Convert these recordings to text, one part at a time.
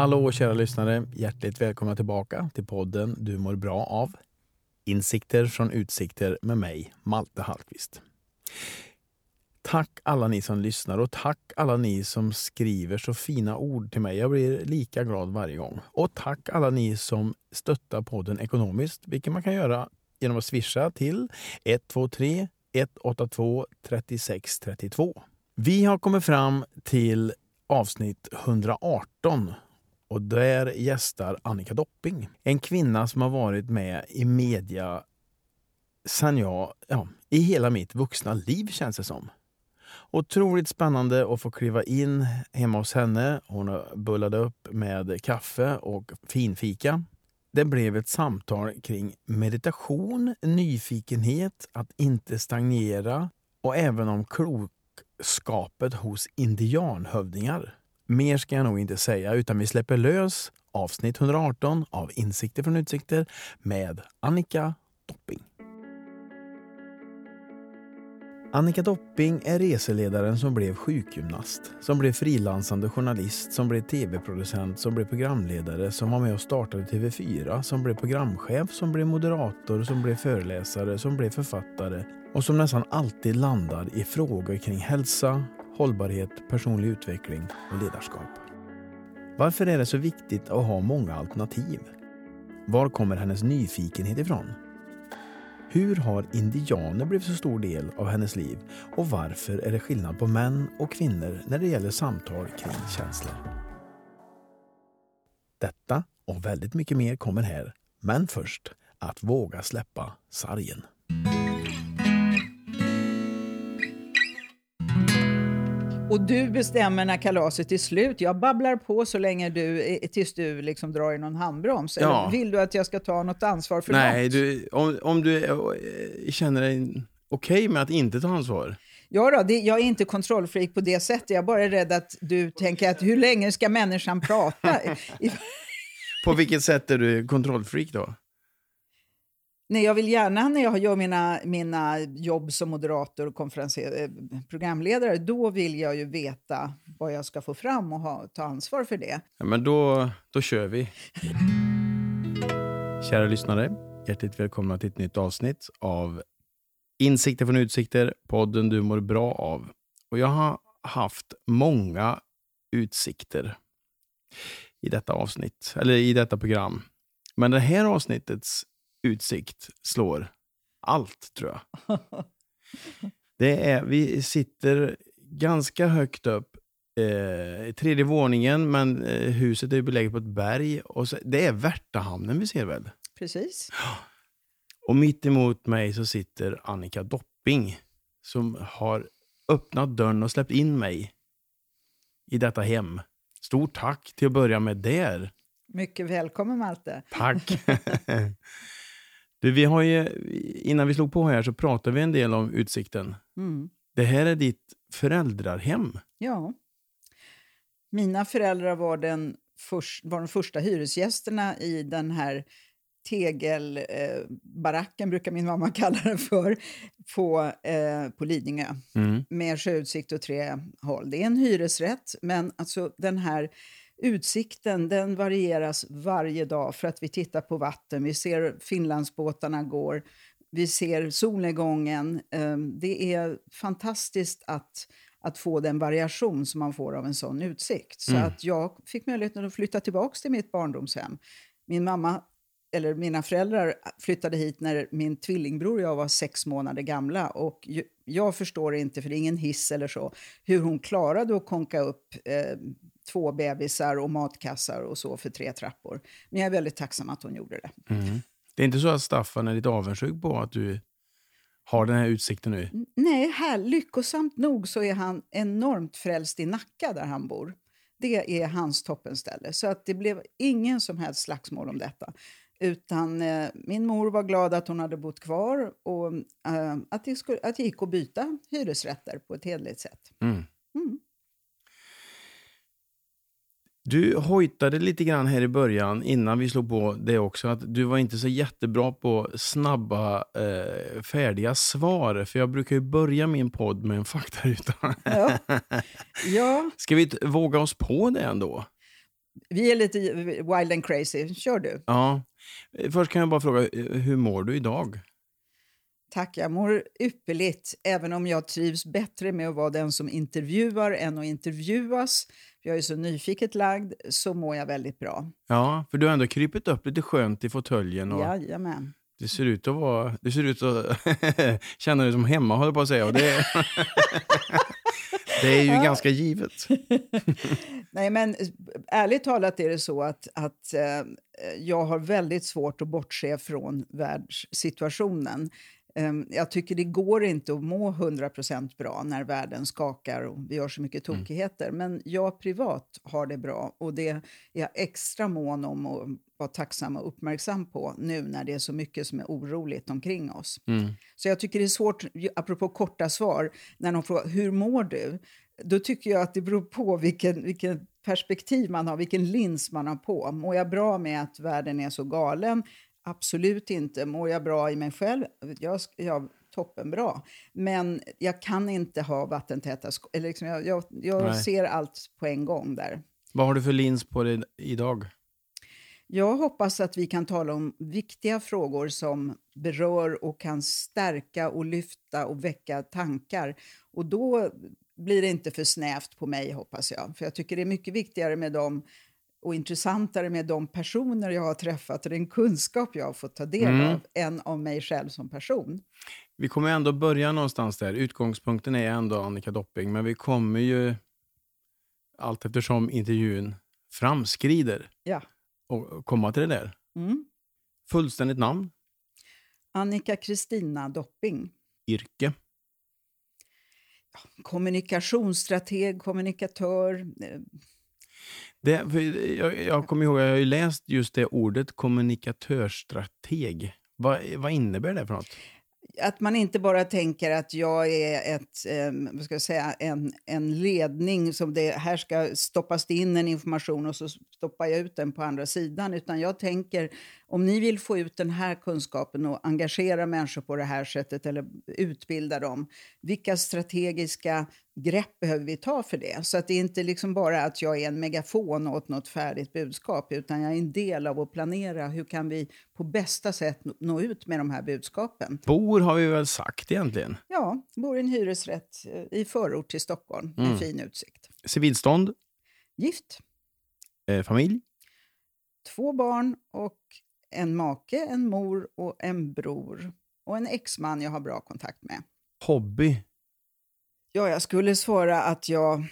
Hallå kära lyssnare! Hjärtligt välkomna tillbaka till podden Du mår bra av. Insikter från utsikter med mig, Malte Hallqvist. Tack alla ni som lyssnar och tack alla ni som skriver så fina ord till mig. Jag blir lika glad varje gång. Och tack alla ni som stöttar podden ekonomiskt, vilket man kan göra genom att swisha till 123 182 36 32. Vi har kommit fram till avsnitt 118 och där gästar Annika Dopping. En kvinna som har varit med i media sen jag, ja, i hela mitt vuxna liv känns det som. Otroligt spännande att få kliva in hemma hos henne. Hon bullade upp med kaffe och finfika. Det blev ett samtal kring meditation, nyfikenhet, att inte stagnera och även om klokskapet hos indianhövdingar. Mer ska jag nog inte säga, utan vi släpper lös avsnitt 118 av Insikter från utsikter med Annika Dopping. Annika Dopping är reseledaren som blev sjukgymnast, som blev frilansande journalist, som blev tv-producent, som blev programledare, som var med och startade TV4, som blev programchef, som blev moderator, som blev föreläsare, som blev författare och som nästan alltid landar i frågor kring hälsa, hållbarhet, personlig utveckling och ledarskap. Varför är det så viktigt att ha många alternativ? Var kommer hennes nyfikenhet ifrån? Hur har indianer blivit så stor del av hennes liv och varför är det skillnad på män och kvinnor när det gäller samtal kring känslor? Detta och väldigt mycket mer kommer här, men först att våga släppa sargen. Och du bestämmer när kalaset är slut. Jag babblar på så länge du, tills du liksom drar i någon handbroms. Ja. Eller vill du att jag ska ta något ansvar för Nej, något? Du, om, om du eh, känner dig okej okay med att inte ta ansvar. Ja, då, det, jag är inte kontrollfreak på det sättet. Jag är bara rädd att du tänker att hur länge ska människan prata? på vilket sätt är du kontrollfreak då? Nej, jag vill gärna när jag gör mina, mina jobb som moderator och eh, programledare, då vill jag ju veta vad jag ska få fram och ha, ta ansvar för det. Ja, men då, då kör vi. Kära lyssnare, hjärtligt välkomna till ett nytt avsnitt av Insikter från utsikter, podden du mår bra av. Och jag har haft många utsikter i detta avsnitt, eller i detta program. Men det här avsnittets utsikt slår allt, tror jag. Det är, vi sitter ganska högt upp eh, tredje våningen, men eh, huset är beläget på ett berg. Och så, det är Värtahamnen vi ser väl? Precis. Och mitt emot mig så sitter Annika Dopping som har öppnat dörren och släppt in mig i detta hem. Stort tack till att börja med där. Mycket välkommen Malte. Tack. Du, vi har ju, innan vi slog på här så pratade vi en del om Utsikten. Mm. Det här är ditt föräldrarhem. Ja. Mina föräldrar var, den först, var de första hyresgästerna i den här tegelbaracken, eh, brukar min mamma kalla den för, på, eh, på Lidingö. Mm. Med sjöutsikt och tre håll. Det är en hyresrätt, men alltså den här Utsikten den varieras varje dag för att vi tittar på vatten. Vi ser Finlandsbåtarna går, vi ser solnedgången. Ehm, det är fantastiskt att, att få den variation som man får av en sån utsikt. Så mm. att jag fick möjligheten att flytta tillbaka till mitt barndomshem. Min mamma eller mina föräldrar flyttade hit när min tvillingbror och jag var sex månader gamla. Och jag förstår inte, för det är ingen hiss eller så, hur hon klarade att konka upp eh, två bebisar och matkassar och så för tre trappor. Men jag är väldigt tacksam att hon gjorde det. Mm. Det är inte så att Staffan är lite avundsjuk på att du har den här utsikten nu? Nej, här, lyckosamt nog så är han enormt frälst i Nacka där han bor. Det är hans toppenställe. Så att det blev ingen som helst slagsmål om detta. Utan eh, min mor var glad att hon hade bott kvar och eh, att, det skulle, att det gick att byta hyresrätter på ett hederligt sätt. Mm. Mm. Du hojtade lite grann här i början, innan vi slog på det också, att du var inte så jättebra på snabba, eh, färdiga svar. För jag brukar ju börja min podd med en faktaruta. Ja. ja. Ska vi våga oss på det ändå? Vi är lite wild and crazy. Kör du. Ja. Först kan jag bara fråga, hur mår du idag? Tack, jag mår ypperligt, även om jag trivs bättre med att vara den som intervjuar än att intervjuas. Jag är så nyfiket lagd, så mår jag väldigt bra. Ja, för du har ändå krypit upp lite skönt i fåtöljen. Och Jajamän. Det ser ut att vara... Du ser ut att känna dig som hemma, håller på att säga. Och det, det är ju ganska givet. Nej, men ärligt talat är det så att, att eh, jag har väldigt svårt att bortse från världssituationen. Ehm, jag tycker det går inte att må 100% bra när världen skakar och vi gör så mycket mm. tokigheter. Mm. Men jag privat har det bra och det är jag extra mån om att vara tacksam och uppmärksam på nu när det är så mycket som är oroligt omkring oss. Mm. Så jag tycker det är svårt, apropå korta svar, när någon frågar hur mår du? Då tycker jag att det beror på vilken, vilken perspektiv man har, vilken lins man har på. Mår jag bra med att världen är så galen? Absolut inte. Mår jag bra i mig själv? Jag, jag toppenbra. Men jag kan inte ha vattentäta eller liksom Jag, jag, jag ser allt på en gång där. Vad har du för lins på dig idag? Jag hoppas att vi kan tala om viktiga frågor som berör och kan stärka och lyfta och väcka tankar. Och då blir det inte för snävt på mig, hoppas jag. För jag tycker det är mycket viktigare med de och intressantare med de personer jag har träffat och den kunskap jag har fått ta del mm. av än av mig själv som person. Vi kommer ändå börja någonstans där. Utgångspunkten är ändå Annika Dopping, men vi kommer ju allt eftersom intervjun framskrider ja. och komma till det där. Mm. Fullständigt namn? Annika Kristina Dopping. Yrke? kommunikationsstrateg, kommunikatör, eh, det, jag, jag kommer ihåg, jag har ju läst just det ordet kommunikatörsstrateg. Vad, vad innebär det för något? att man inte bara tänker att jag är ett, eh, vad ska jag säga, en, en ledning som det här ska stoppas in en information och så stoppar jag ut den på andra sidan. Utan jag tänker, om ni vill få ut den här kunskapen och engagera människor på det här sättet eller utbilda dem, vilka strategiska grepp behöver vi ta för det? Så att det är inte liksom bara att jag är en megafon åt något färdigt budskap, utan jag är en del av att planera hur kan vi på bästa sätt nå ut med de här budskapen. Bor har vi väl sagt egentligen? Ja, bor i en hyresrätt eh, i förort till Stockholm med mm. fin utsikt. Civilstånd? Gift. Eh, familj? Två barn och en make, en mor och en bror. Och en exman jag har bra kontakt med. Hobby? Ja, jag skulle svara att jag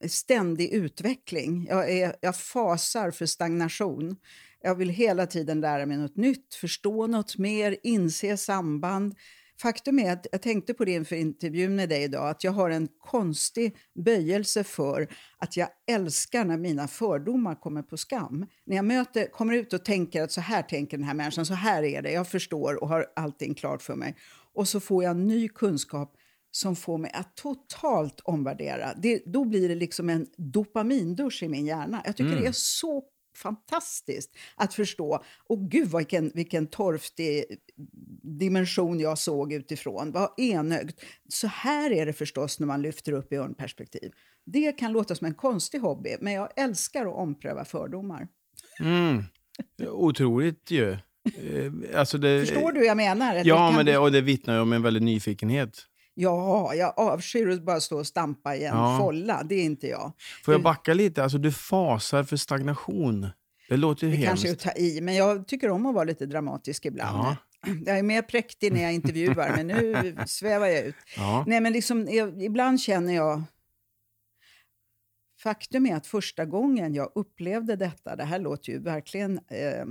är ständig utveckling. Jag, är, jag fasar för stagnation. Jag vill hela tiden lära mig något nytt, förstå något mer, inse samband. Faktum är att jag tänkte på det inför intervjun med dig idag, att jag har en konstig böjelse för att jag älskar när mina fördomar kommer på skam. När jag möter, kommer ut och tänker att så här tänker den här människan, så här är det, jag förstår och har allting klart för mig. Och så får jag ny kunskap som får mig att totalt omvärdera. Det, då blir det liksom en dopamindusch i min hjärna. Jag tycker mm. det är så fantastiskt att förstå. Och gud vilken, vilken torftig dimension jag såg utifrån. Vad enögt. Så här är det förstås när man lyfter upp i örnperspektiv. Det kan låta som en konstig hobby, men jag älskar att ompröva fördomar. Mm. Otroligt ju. Eh, alltså det, Förstår du vad jag menar? Ja, men det, och det vittnar ju om en väldig nyfikenhet. Ja, jag avskyr att bara stå och stampa i en ja. folla. Det är inte jag. Får jag backa lite? Alltså, du fasar för stagnation. Det låter ju det hemskt. kanske är att ta i, men jag tycker om att vara lite dramatisk ibland. Ja. Jag är mer präktig när jag intervjuar, men nu svävar jag ut. Ja. Nej, men liksom, ibland känner jag... Faktum är att första gången jag upplevde detta, det här låter ju verkligen eh,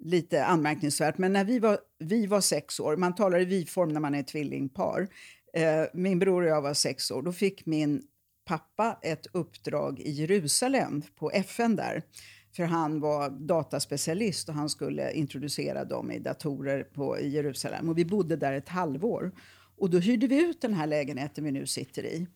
lite anmärkningsvärt, men när vi var, vi var sex år, man talar i vi-form när man är tvillingpar, eh, min bror och jag var sex år, då fick min pappa ett uppdrag i Jerusalem på FN där. För han var dataspecialist och han skulle introducera dem i datorer på, i Jerusalem. Och vi bodde där ett halvår. Och då hyrde vi ut den här lägenheten vi nu sitter i.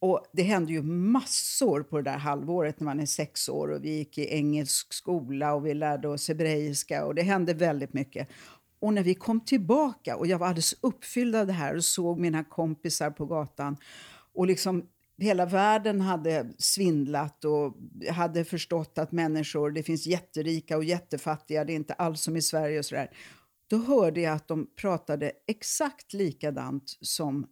Och det hände ju massor på det där halvåret när man är sex år och vi gick i engelsk skola och vi lärde oss hebreiska och det hände väldigt mycket. Och när vi kom tillbaka och jag var alldeles uppfylld av det här och såg mina kompisar på gatan och liksom hela världen hade svindlat och hade förstått att människor, det finns jätterika och jättefattiga, det är inte alls som i Sverige och sådär. Då hörde jag att de pratade exakt likadant som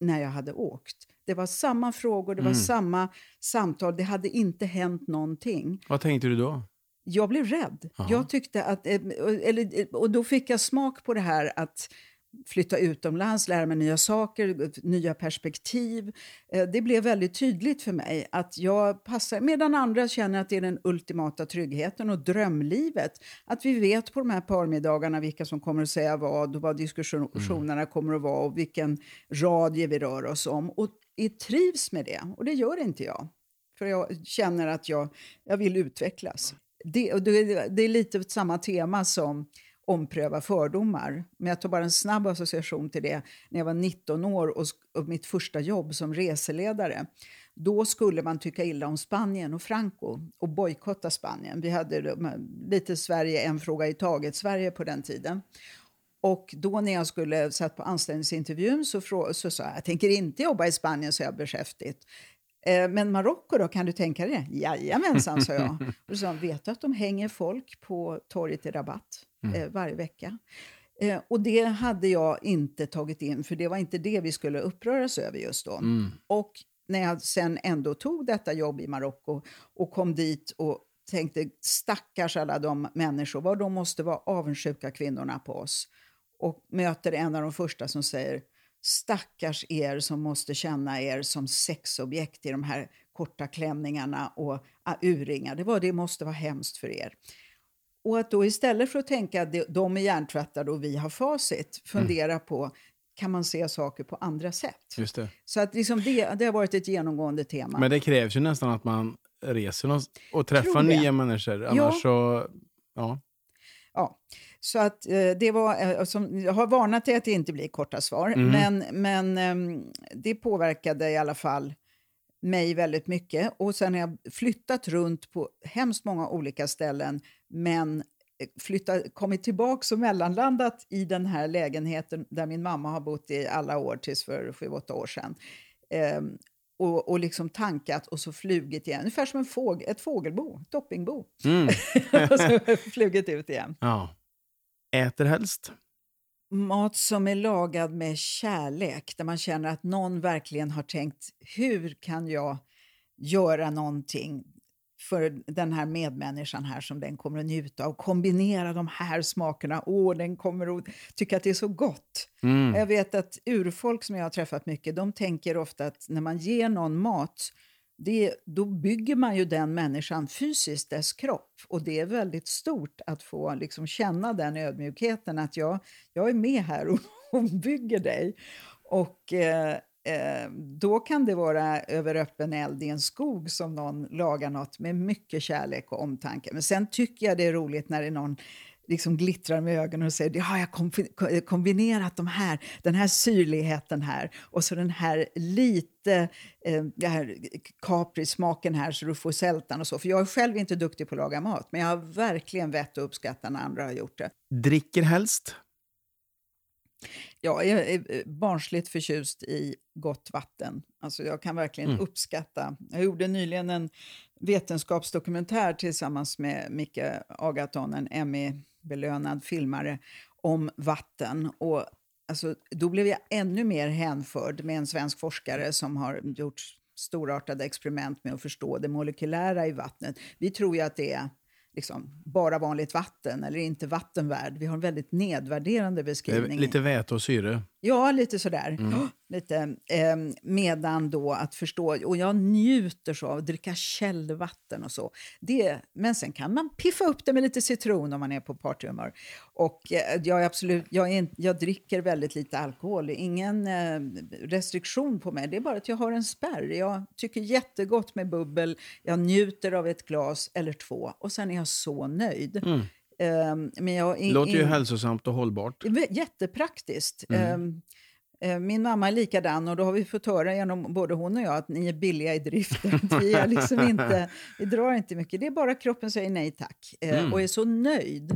när jag hade åkt. Det var samma frågor, det var mm. samma samtal, det hade inte hänt någonting. Vad tänkte du då? Jag blev rädd. Aha. Jag tyckte att, eh, eller, och då fick jag smak på det här att flytta utomlands, lära mig nya saker, nya perspektiv. Eh, det blev väldigt tydligt för mig att jag passar, medan andra känner att det är den ultimata tryggheten och drömlivet. Att vi vet på de här parmiddagarna vilka som kommer att säga vad och vad diskussionerna mm. kommer att vara och vilken radie vi rör oss om. Och jag trivs med det, och det gör inte jag. För jag känner att jag, jag vill utvecklas. Det, det, det är lite samma tema som ompröva fördomar. Men jag tar bara en snabb association till det. När jag var 19 år och, och mitt första jobb som reseledare då skulle man tycka illa om Spanien och Franco och bojkotta Spanien. Vi hade lite Sverige, en fråga i taget, Sverige på den tiden. Och då när jag skulle satt på anställningsintervjun så, så sa jag, jag tänker inte jobba i Spanien, så jag beskäftigt. Eh, men Marocko då, kan du tänka dig det? Jajamensan, sa jag. Och så sa vet du att de hänger folk på torget i Rabat mm. eh, varje vecka? Eh, och det hade jag inte tagit in, för det var inte det vi skulle uppröras över just då. Mm. Och när jag sen ändå tog detta jobb i Marocko och kom dit och tänkte stackars alla de människor, vad de måste vara avundsjuka kvinnorna på oss. Och möter en av de första som säger Stackars er som måste känna er som sexobjekt i de här korta klänningarna och urringar. Det, var, det måste vara hemskt för er. Och att då istället för att tänka att de är hjärntvättade och vi har facit, fundera mm. på kan man se saker på andra sätt? Just det. Så att liksom det, det har varit ett genomgående tema. Men det krävs ju nästan att man reser och träffar nya människor. Annars ja. så... Ja. ja. Så att eh, det var, eh, som, jag har varnat dig att det inte blir korta svar, mm. men, men eh, det påverkade i alla fall mig väldigt mycket. Och sen har jag flyttat runt på hemskt många olika ställen, men eh, flyttat, kommit tillbaka och mellanlandat i den här lägenheten där min mamma har bott i alla år, tills för sju, åtta år sedan. Eh, och, och liksom tankat och så flugit igen. Ungefär som en fåg, ett fågelbo, ett doppingbo. Mm. och så flugit ut igen. Ja äter helst? Mat som är lagad med kärlek, där man känner att någon verkligen har tänkt hur kan jag göra någonting för den här medmänniskan här som den kommer att njuta av. Kombinera de här smakerna. Åh, den kommer att tycka att det är så gott. Mm. Jag vet att urfolk som jag har träffat mycket, de tänker ofta att när man ger någon mat det, då bygger man ju den människan fysiskt, dess kropp. Och det är väldigt stort att få liksom känna den ödmjukheten att jag, jag är med här och, och bygger dig. Och eh, eh, då kan det vara över öppen eld i en skog som någon lagar något med mycket kärlek och omtanke. Men sen tycker jag det är roligt när det är någon liksom glittrar med ögonen och säger ja, jag har kombinerat de här, den här syrligheten här och så den här lite eh, här kaprismaken här så du får sältan och så. För jag är själv inte duktig på att laga mat, men jag har verkligen vett att uppskatta när andra har gjort det. Dricker helst? Ja, jag är barnsligt förtjust i gott vatten. Alltså jag kan verkligen mm. uppskatta... Jag gjorde nyligen en vetenskapsdokumentär tillsammans med Micke Agaton, en Emmy belönad filmare om vatten. Och alltså, då blev jag ännu mer hänförd med en svensk forskare som har gjort storartade experiment med att förstå det molekylära i vattnet. Vi tror ju att det är liksom, bara vanligt vatten eller inte vattenvärd. Vi har en väldigt nedvärderande beskrivning. Lite väte och syre. Ja, lite sådär. Mm. Lite, eh, medan då att förstå, och jag njuter så av att dricka källvatten och så. Det, men sen kan man piffa upp det med lite citron om man är på partyhumör. Och eh, jag, är absolut, jag, är, jag dricker väldigt lite alkohol, ingen eh, restriktion på mig. Det är bara att jag har en spärr. Jag tycker jättegott med bubbel, jag njuter av ett glas eller två och sen är jag så nöjd. Mm. Um, men jag, in, Låter ju in, hälsosamt och hållbart. Jättepraktiskt. Mm. Um, Eh, min mamma är likadan och då har vi fått höra genom både hon och jag att ni är billiga i driften. Vi, är liksom inte, vi drar inte mycket. Det är bara kroppen säger nej tack eh, mm. och är så nöjd.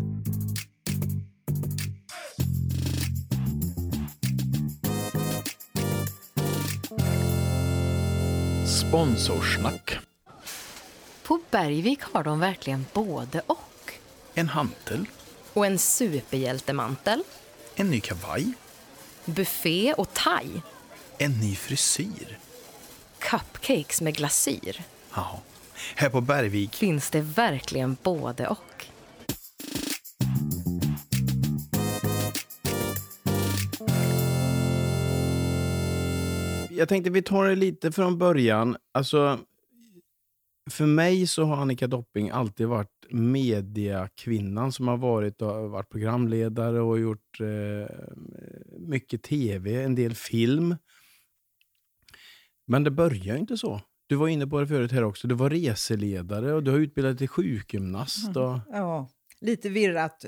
Sponsorsnack. På Bergvik har de verkligen både och. En hantel. Och en superhjältemantel. En ny kavaj buffé och thai. En ny frisyr. Cupcakes med glasyr. Ja. Här på Bergvik finns det verkligen både och. Jag tänkte vi tar det lite från början. Alltså, för mig så har Annika Dopping alltid varit mediakvinnan som har varit, och varit programledare och gjort eh, mycket tv, en del film. Men det börjar inte så. Du var inne på det förut här också. Du var reseledare och du har utbildat dig till sjukgymnast. Och... Ja, lite virrat.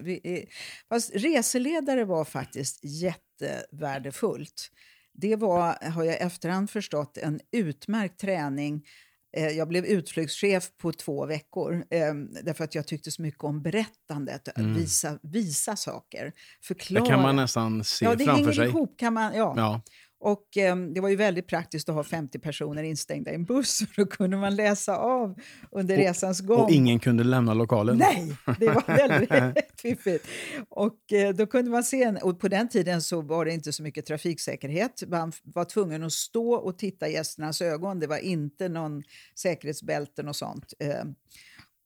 Fast reseledare var faktiskt jättevärdefullt. Det var, har jag efterhand förstått, en utmärkt träning Eh, jag blev utflyktschef på två veckor ehm, därför att jag tyckte så mycket om berättandet, att mm. visa, visa saker, förklara. Det kan man nästan se ja, framför sig. Ihop, kan man, ja. ja. Och eh, Det var ju väldigt praktiskt att ha 50 personer instängda i en buss. För då kunde man läsa av under och, resans gång. Och ingen kunde lämna lokalen? Nej, det var väldigt fiffigt. Och eh, då kunde man se, och på den tiden så var det inte så mycket trafiksäkerhet. Man var tvungen att stå och titta i gästernas ögon. Det var inte någon säkerhetsbälten och sånt. Eh,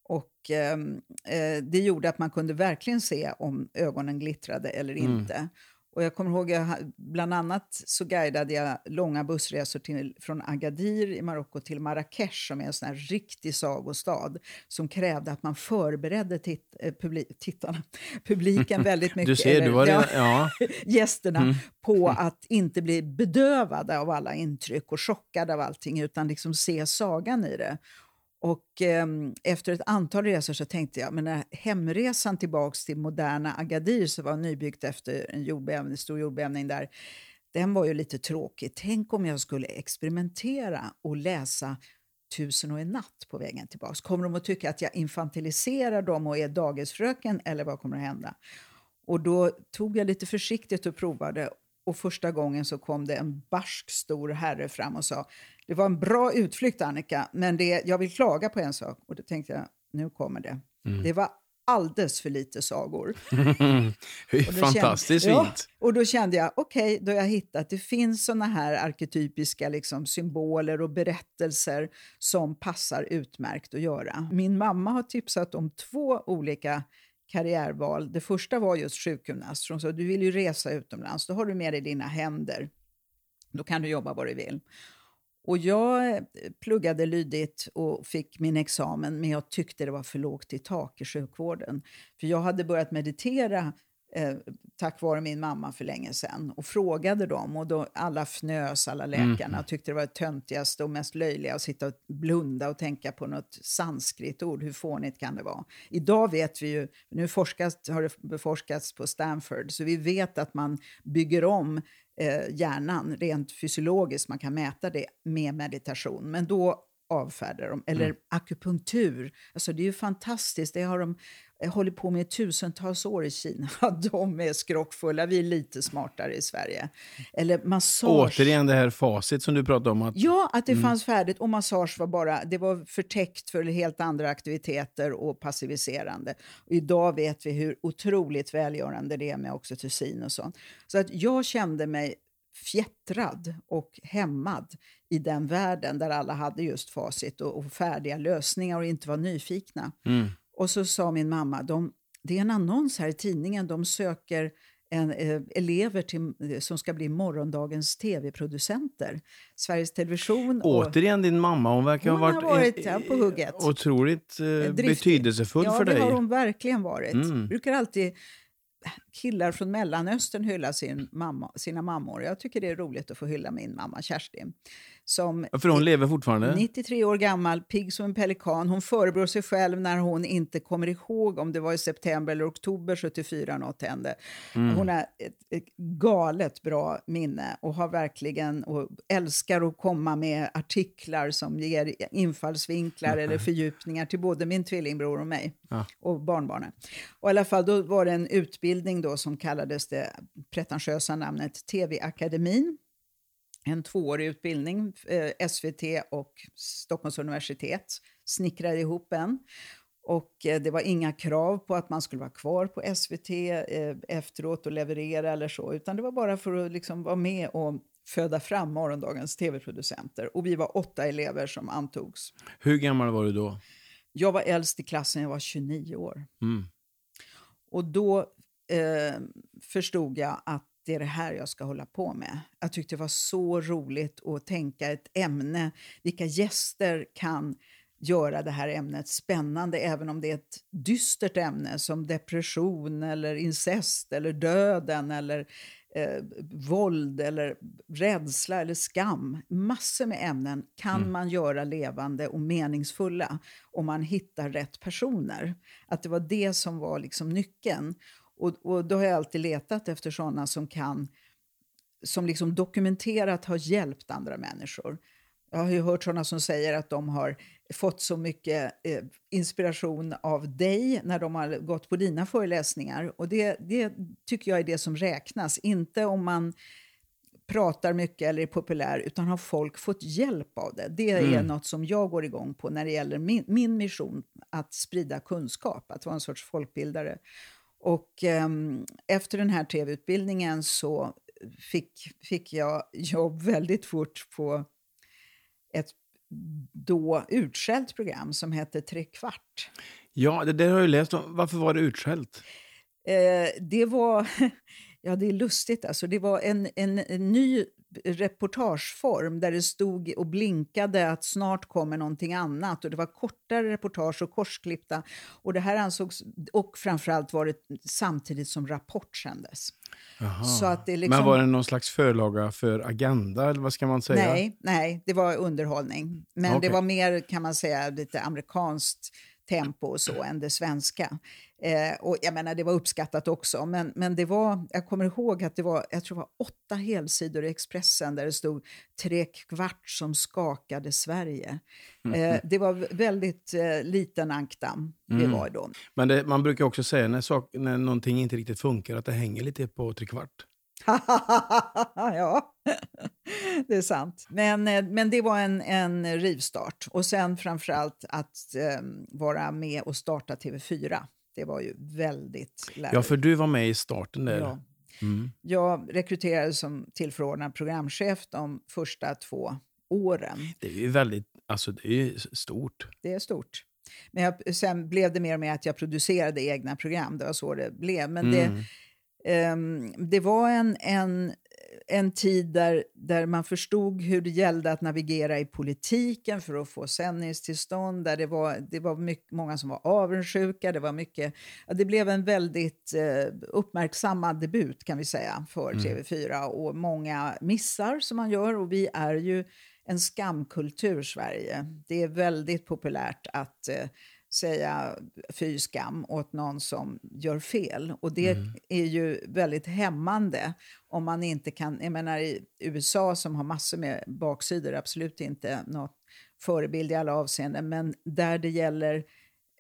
och ehm, eh, Det gjorde att man kunde verkligen se om ögonen glittrade eller mm. Och jag kommer ihåg, jag, bland annat så guidade jag långa bussresor till, från Agadir i Marocko till Marrakesh som är en sån här riktig sagostad som krävde att man förberedde titt, eh, publi, tittarna, publiken väldigt mycket, du ser, du var eller, ja, gästerna, mm. på att inte bli bedövade av alla intryck och chockade av allting utan liksom se sagan i det. Och eh, efter ett antal resor så tänkte jag, men när hemresan tillbaks till moderna Agadir som var nybyggt efter en jordbävning, en stor jordbävning där, den var ju lite tråkig. Tänk om jag skulle experimentera och läsa Tusen och en natt på vägen tillbaks. Kommer de att tycka att jag infantiliserar dem och är dagisfröken eller vad kommer att hända? Och då tog jag lite försiktigt och provade och första gången så kom det en barsk stor herre fram och sa det var en bra utflykt Annika, men det, jag vill klaga på en sak. Och då tänkte jag, nu kommer det. Mm. Det var alldeles för lite sagor. Fantastiskt kände, fint. Ja, och då kände jag, okej, okay, då har jag hittat, det finns såna här arketypiska liksom, symboler och berättelser som passar utmärkt att göra. Min mamma har tipsat om två olika karriärval. Det första var just sjukgymnast. Hon sa, du vill ju resa utomlands, då har du med dig dina händer. Då kan du jobba var du vill. Och jag eh, pluggade lydigt och fick min examen, men jag tyckte det var för lågt i tak i sjukvården. För jag hade börjat meditera eh, tack vare min mamma för länge sedan och frågade dem och då alla fnös, alla läkarna, och tyckte det var det töntigaste och mest löjliga att sitta och blunda och tänka på något sanskritord. Hur fånigt kan det vara? Idag vet vi ju, nu forskas, har det beforskats på Stanford, så vi vet att man bygger om hjärnan rent fysiologiskt. Man kan mäta det med meditation. Men då avfärdar de. Eller mm. akupunktur. Alltså det är ju fantastiskt. Det har de eh, hållit på med tusentals år i Kina. de är skrockfulla. Vi är lite smartare i Sverige. Eller massage. Återigen det här facit som du pratade om. Att... Ja, att det mm. fanns färdigt. Och massage var bara det var förtäckt för helt andra aktiviteter och passiviserande. Och idag vet vi hur otroligt välgörande det är med oxytocin och sånt. Så att jag kände mig fjättrad och hämmad i den världen där alla hade just facit och, och färdiga lösningar och inte var nyfikna. Mm. Och så sa min mamma, de, det är en annons här i tidningen, de söker en, eh, elever till, eh, som ska bli morgondagens tv-producenter. Sveriges Television. Och, Återigen din mamma, hon verkar hon ha varit, varit ja, på hugget. otroligt eh, betydelsefull ja, för dig. Ja, det har hon verkligen varit. Mm. brukar alltid killar från Mellanöstern hylla sin mamma, sina mammor. Jag tycker det är roligt att få hylla min mamma Kerstin. Som ja, för hon lever fortfarande? 93 år gammal, pigg som en pelikan. Hon förebrår sig själv när hon inte kommer ihåg om det var i september eller oktober 74 något hände. Mm. Hon har ett, ett, galet bra minne och har verkligen och älskar att komma med artiklar som ger infallsvinklar mm. eller fördjupningar till både min tvillingbror och mig ja. och barnbarnen. Och i alla fall, då var det en utbildning då som kallades det pretentiösa namnet TV-akademin en tvåårig utbildning. Eh, SVT och Stockholms universitet snickrade ihop en. Och eh, det var inga krav på att man skulle vara kvar på SVT eh, efteråt och leverera eller så, utan det var bara för att liksom vara med och föda fram morgondagens tv-producenter. Och vi var åtta elever som antogs. Hur gammal var du då? Jag var äldst i klassen, jag var 29 år. Mm. Och då eh, förstod jag att det är det här jag ska hålla på med. Jag tyckte det var så roligt att tänka ett ämne. Vilka gäster kan göra det här ämnet spännande även om det är ett dystert ämne som depression eller incest eller döden eller eh, våld eller rädsla eller skam. Massor med ämnen kan mm. man göra levande och meningsfulla om man hittar rätt personer. Att det var det som var liksom nyckeln. Och, och då har jag alltid letat efter sådana som kan som liksom dokumenterat har hjälpt andra människor. Jag har ju hört sådana som säger att de har fått så mycket eh, inspiration av dig när de har gått på dina föreläsningar. Och det, det tycker jag är det som räknas, inte om man pratar mycket eller är populär, utan har folk fått hjälp av det. Det är mm. något som jag går igång på när det gäller min, min mission, att sprida kunskap, att vara en sorts folkbildare. Och eh, efter den här tv-utbildningen så fick, fick jag jobb väldigt fort på ett då utskällt program som hette Tre kvart. Ja, det där har jag läst om. Varför var det utskällt? Eh, det var... Ja, det är lustigt. Alltså, det var en, en, en ny reportageform där det stod och blinkade att snart kommer någonting annat. Och Det var kortare reportage och korsklippta. Och det här ansågs, och framförallt var det samtidigt som Rapport sändes. Så att det liksom, Men var det någon slags förlaga för Agenda, eller vad ska man säga? Nej, nej det var underhållning. Men okay. det var mer, kan man säga, lite amerikanskt tempo och så än det svenska. Eh, och jag menar, det var uppskattat också, men, men det var, jag kommer ihåg att det var, jag tror det var åtta helsidor i Expressen där det stod tre kvart som skakade Sverige. Eh, det var väldigt eh, liten ankdam mm. det var då. Men det, man brukar också säga när, sak, när någonting inte riktigt funkar att det hänger lite på tre kvart. ja, det är sant. Men, eh, men det var en, en rivstart. Och sen framförallt att um, vara med och starta TV4. Det var ju väldigt lärorikt. Ja, för du var med i starten där. Ja. Mm. Jag rekryterades som tillförordnad programchef de första två åren. Det är ju väldigt, alltså det är stort. Det är stort. Men jag, sen blev det mer och mer att jag producerade egna program. Det var så det blev. Men mm. det, det var en, en en tid där, där man förstod hur det gällde att navigera i politiken för att få sändningstillstånd. Där det var, det var mycket, många som var avundsjuka. Det, var mycket, ja, det blev en väldigt eh, uppmärksammad debut kan vi säga för mm. TV4 och många missar som man gör. Och vi är ju en skamkultur, Sverige. Det är väldigt populärt att eh, säga fy skam åt någon som gör fel. Och det mm. är ju väldigt hämmande om man inte kan... Jag menar i USA som har massor med baksidor, absolut inte något förebild i alla avseenden, men där det gäller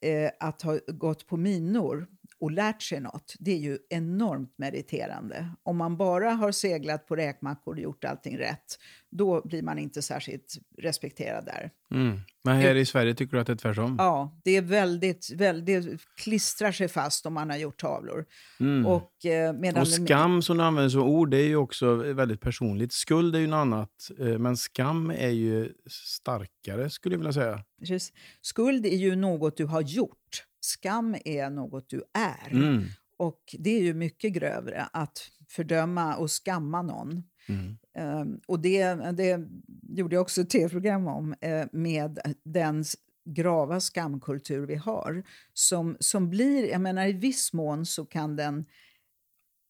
eh, att ha gått på minor och lärt sig något, det är ju enormt meriterande. Om man bara har seglat på räkmackor och gjort allting rätt, då blir man inte särskilt respekterad där. Mm. Men här i Sverige tycker du att det är tvärtom? Ja, det är väldigt, väldigt klistrar sig fast om man har gjort tavlor. Mm. Och, eh, och skam som du använder som ord, det är ju också väldigt personligt. Skuld är ju något annat, eh, men skam är ju starkare skulle jag vilja säga. Precis. Skuld är ju något du har gjort. Skam är något du är. Mm. Och det är ju mycket grövre att fördöma och skamma någon. Mm. Um, och det, det gjorde jag också ett tv-program om uh, med den grava skamkultur vi har. Som, som blir, jag menar i viss mån så kan den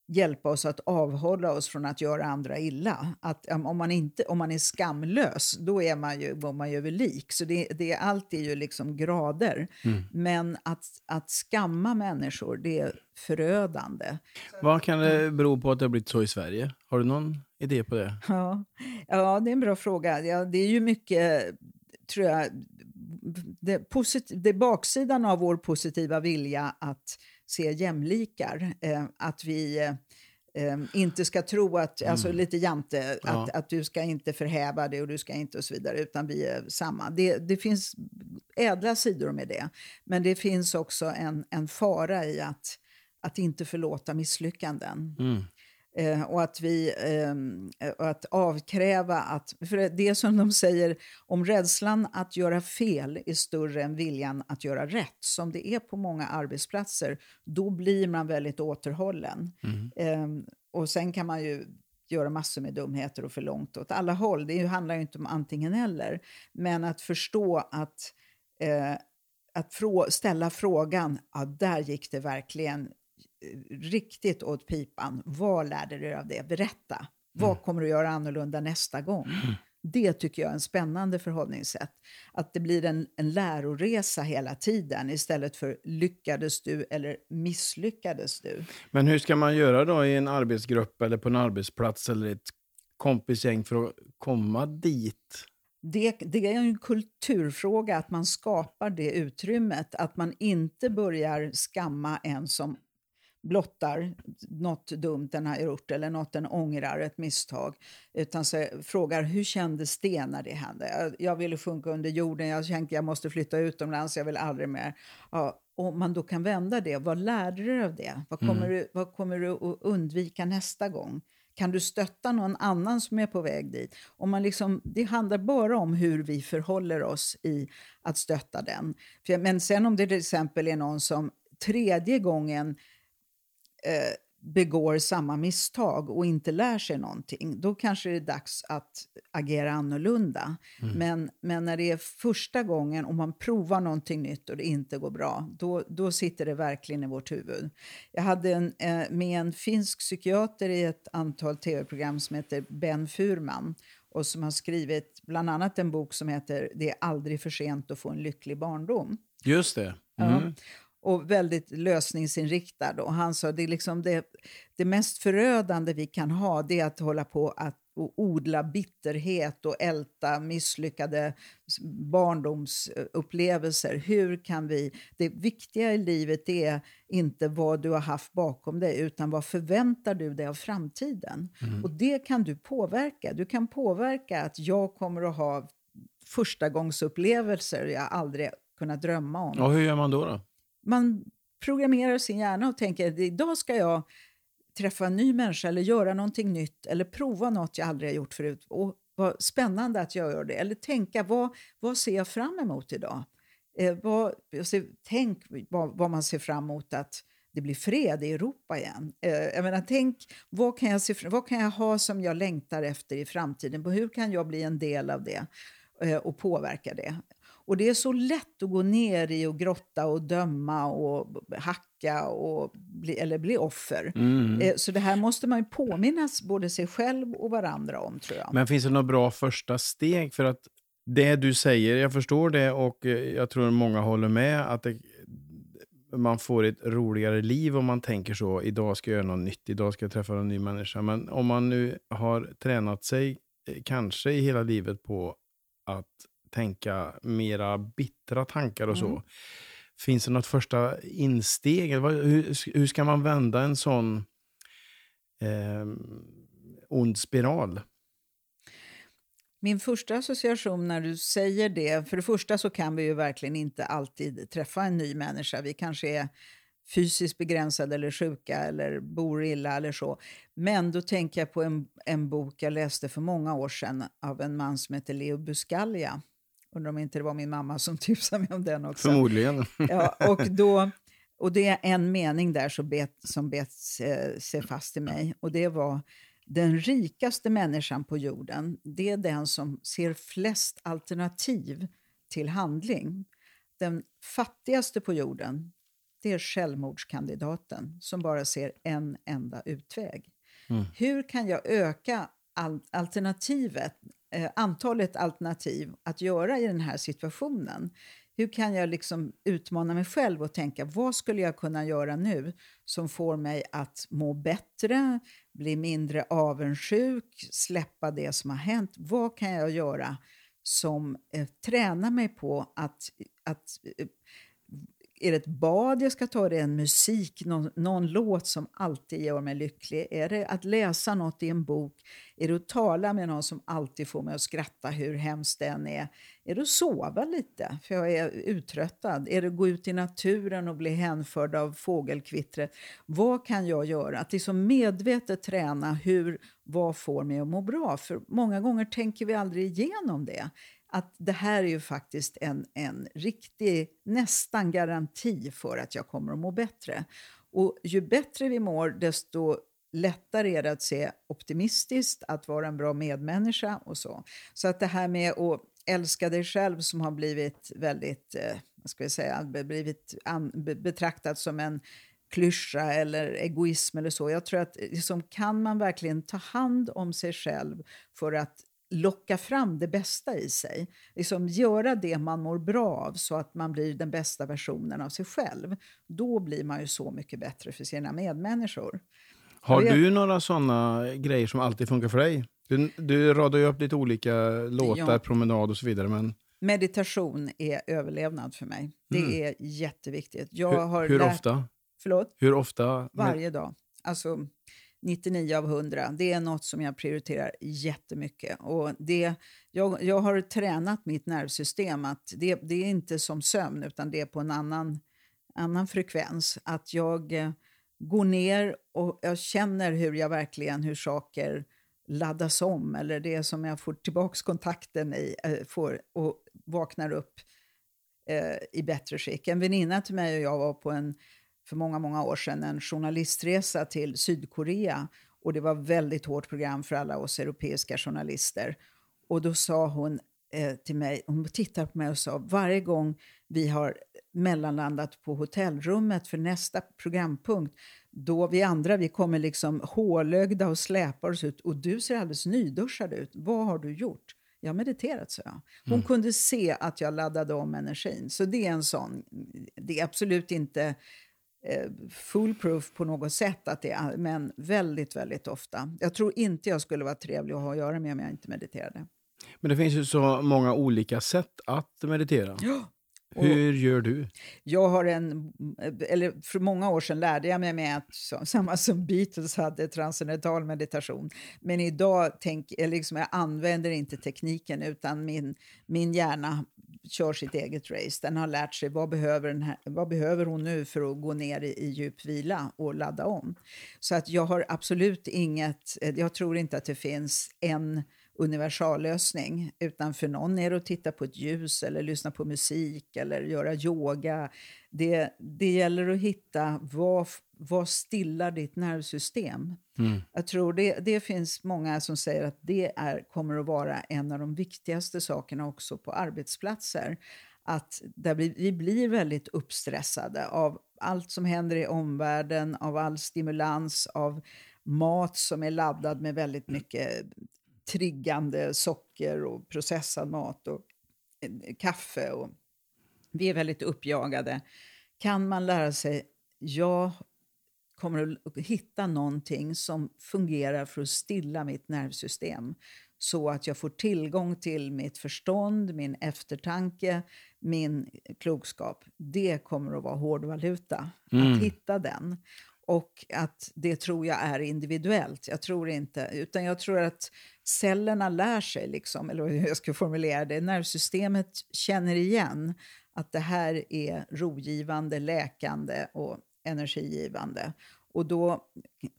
hjälpa oss att avhålla oss från att göra andra illa. Att, om, man inte, om man är skamlös, då är man ju, går man ju över lik. Så det, det, allt är ju liksom grader. Mm. Men att, att skamma människor, det är förödande. Vad kan det bero på att det har blivit så i Sverige? Har du någon idé på det? Ja, ja det är en bra fråga. Ja, det är ju mycket, tror jag, det, posit- det baksidan av vår positiva vilja att se jämlikar. Eh, att vi eh, inte ska tro att, mm. alltså lite jante, ja. att, att du ska inte förhäva dig och du ska inte och så vidare, utan vi är samma. Det, det finns ädla sidor med det, men det finns också en, en fara i att, att inte förlåta misslyckanden. Mm. Eh, och att, vi, eh, att avkräva att... För det som de säger, om rädslan att göra fel är större än viljan att göra rätt, som det är på många arbetsplatser, då blir man väldigt återhållen. Mm. Eh, och sen kan man ju göra massor med dumheter och för långt åt alla håll. Det handlar ju inte om antingen eller. Men att förstå att, eh, att frå ställa frågan, ja, där gick det verkligen riktigt åt pipan. Vad lärde du dig av det? Berätta. Vad mm. kommer du göra annorlunda nästa gång? Mm. Det tycker jag är en spännande förhållningssätt. Att det blir en, en läroresa hela tiden istället för lyckades du eller misslyckades du. Men hur ska man göra då i en arbetsgrupp eller på en arbetsplats eller ett kompisgäng för att komma dit? Det, det, är en kulturfråga att man skapar det utrymmet. Att man inte börjar skamma en som blottar något dumt den har gjort eller något den ångrar, ett misstag. Utan så frågar hur kändes det när det hände? Jag, jag ville sjunka under jorden, jag tänkte jag måste flytta utomlands, jag vill aldrig mer. Ja, om man då kan vända det, vad lärde du av det? Vad kommer, mm. du, vad kommer du att undvika nästa gång? Kan du stötta någon annan som är på väg dit? Om man liksom, det handlar bara om hur vi förhåller oss i att stötta den. Men sen om det till exempel är någon som tredje gången eh, begår samma misstag och inte lär sig någonting, då kanske det är dags att agera annorlunda. Mm. Men, men när det är första gången och man provar någonting nytt och det inte går bra, då, då sitter det verkligen i vårt huvud. Jag hade en, eh, med en finsk psykiater i ett antal tv-program som heter Ben Furman och som har skrivit bland annat en bok som heter Det är aldrig för sent att få en lycklig barndom. Just det. Mm. Ja och väldigt lösningsinriktad. Och han sa det, liksom det, det mest förödande vi kan ha det är att hålla på att odla bitterhet och älta misslyckade barndomsupplevelser. Hur kan vi... Det viktiga i livet är inte vad du har haft bakom dig utan vad förväntar du dig av framtiden? Mm. Och det kan du påverka. Du kan påverka att jag kommer att ha förstagångsupplevelser jag aldrig kunnat drömma om. Och hur gör man då? då? Man programmerar sin hjärna och tänker att idag ska jag träffa en ny människa eller göra någonting nytt eller prova något jag aldrig har gjort förut. Och vad spännande att jag gör det. Eller tänka, vad, vad ser jag fram emot idag? Eh, vad, tänk vad, vad, man ser fram emot att det blir fred i Europa igen. Eh, jag menar, tänk, vad kan, jag se, vad kan jag ha som jag längtar efter i framtiden? Hur kan jag bli en del av det eh, och påverka det? Och det är så lätt att gå ner i och grotta och döma och hacka och bli, eller bli offer. Mm. Eh, så det här måste man ju påminnas både sig själv och varandra om tror jag. Men finns det några bra första steg? För att det du säger, jag förstår det och eh, jag tror många håller med att det, man får ett roligare liv om man tänker så. Idag ska jag göra något nytt, idag ska jag träffa en ny människa. Men om man nu har tränat sig, eh, kanske i hela livet, på att tänka mera bittra tankar och så. Mm. Finns det något första insteg? Hur, hur ska man vända en sån eh, ond spiral? Min första association när du säger det, för det första så kan vi ju verkligen inte alltid träffa en ny människa. Vi kanske är fysiskt begränsade eller sjuka eller bor illa eller så. Men då tänker jag på en, en bok jag läste för många år sedan av en man som heter Leo Buscaglia Undrar om inte det var min mamma som tipsade mig om den också. Förmodligen. ja, och, då, och det är en mening där som bet, som bet sig fast i mig. Och det var den rikaste människan på jorden, det är den som ser flest alternativ till handling. Den fattigaste på jorden, det är självmordskandidaten som bara ser en enda utväg. Mm. Hur kan jag öka alternativet, eh, antalet alternativ att göra i den här situationen? Hur kan jag liksom utmana mig själv och tänka vad skulle jag kunna göra nu som får mig att må bättre, bli mindre avundsjuk, släppa det som har hänt. Vad kan jag göra som eh, tränar mig på att, att eh, är det ett bad jag ska ta? Är det en musik, någon, någon, låt som alltid gör mig lycklig? Är det att läsa något i en bok? Är det att tala med någon som alltid får mig att skratta hur hemskt den är? Är det att sova lite för jag är uttröttad? Är det att gå ut i naturen och bli hänförd av fågelkvittret? Vad kan jag göra? Att liksom medvetet träna hur, vad får mig att må bra? För många gånger tänker vi aldrig igenom det att det här är ju faktiskt en, en riktig, nästan garanti för att jag kommer att må bättre. Och ju bättre vi mår, desto lättare är det att se optimistiskt, att vara en bra medmänniska och så. Så att det här med att älska dig själv som har blivit väldigt, eh, vad ska jag säga, blivit an, betraktat som en klyscha eller egoism eller så. Jag tror att liksom, kan man verkligen ta hand om sig själv för att locka fram det bästa i sig. Liksom göra det man mår bra av så att man blir den bästa versionen av sig själv. Då blir man ju så mycket bättre för sina medmänniskor. Har du några såna grejer som alltid funkar för dig? Du, du radar ju upp lite olika låtar, ja. promenad och så vidare. Men... Meditation är överlevnad för mig. Det mm. är jätteviktigt. Jag hur, har hur ofta? Förlåt? Hur ofta? Varje dag. Alltså, 99 av 100. Det är något som jag prioriterar jättemycket. Och det, jag, jag har tränat mitt nervsystem att det, det är inte som sömn utan det är på en annan, annan frekvens. Att jag eh, går ner och jag känner hur jag verkligen, hur saker laddas om eller det som jag får tillbaka kontakten i eh, får, och vaknar upp eh, i bättre skick. En väninna till mig och jag var på en för många, många år sedan en journalistresa till Sydkorea och det var väldigt hårt program för alla oss europeiska journalister. Och då sa hon eh, till mig, hon tittade på mig och sa varje gång vi har mellanlandat på hotellrummet för nästa programpunkt, då vi andra vi kommer liksom hålögda och släpar oss ut och du ser alldeles nyduschad ut. Vad har du gjort? Jag har mediterat, sa jag. Hon mm. kunde se att jag laddade om energin. Så det är en sån, det är absolut inte foolproof på något sätt, att det är, men väldigt, väldigt ofta. Jag tror inte jag skulle vara trevlig att ha att göra med om jag inte mediterade. Men det finns ju så många olika sätt att meditera. Ja. Hur gör du? Jag har en, eller för många år sedan lärde jag mig med att samma som Beatles hade transcendental meditation. Men idag tänk, liksom, jag använder inte tekniken utan min, min hjärna kör sitt eget race. Den har lärt sig vad behöver, den här, vad behöver hon nu för att gå ner i, i djup vila och ladda om. Så att jag har absolut inget, eh, jag tror inte att det finns en universallösning, utan för någon är det att titta på ett ljus eller lyssna på musik eller göra yoga. Det, det gäller att hitta vad, vad stillar ditt nervsystem. Mm. Jag tror det, det finns många som säger att det är, kommer att vara en av de viktigaste sakerna också på arbetsplatser. Att där vi, vi blir väldigt uppstressade av allt som händer i omvärlden, av all stimulans, av mat som är laddad med väldigt mycket triggande socker och processad mat och eh, kaffe. Och vi är väldigt uppjagade. Kan man lära sig, jag kommer att hitta någonting som fungerar för att stilla mitt nervsystem så att jag får tillgång till mitt förstånd, min eftertanke, min klokskap. Det kommer att vara hårdvaluta, mm. att hitta den. Och att det tror jag är individuellt. Jag tror inte, utan jag tror att cellerna lär sig, liksom, eller hur jag ska formulera det, nervsystemet känner igen att det här är rogivande, läkande och energigivande. Och då,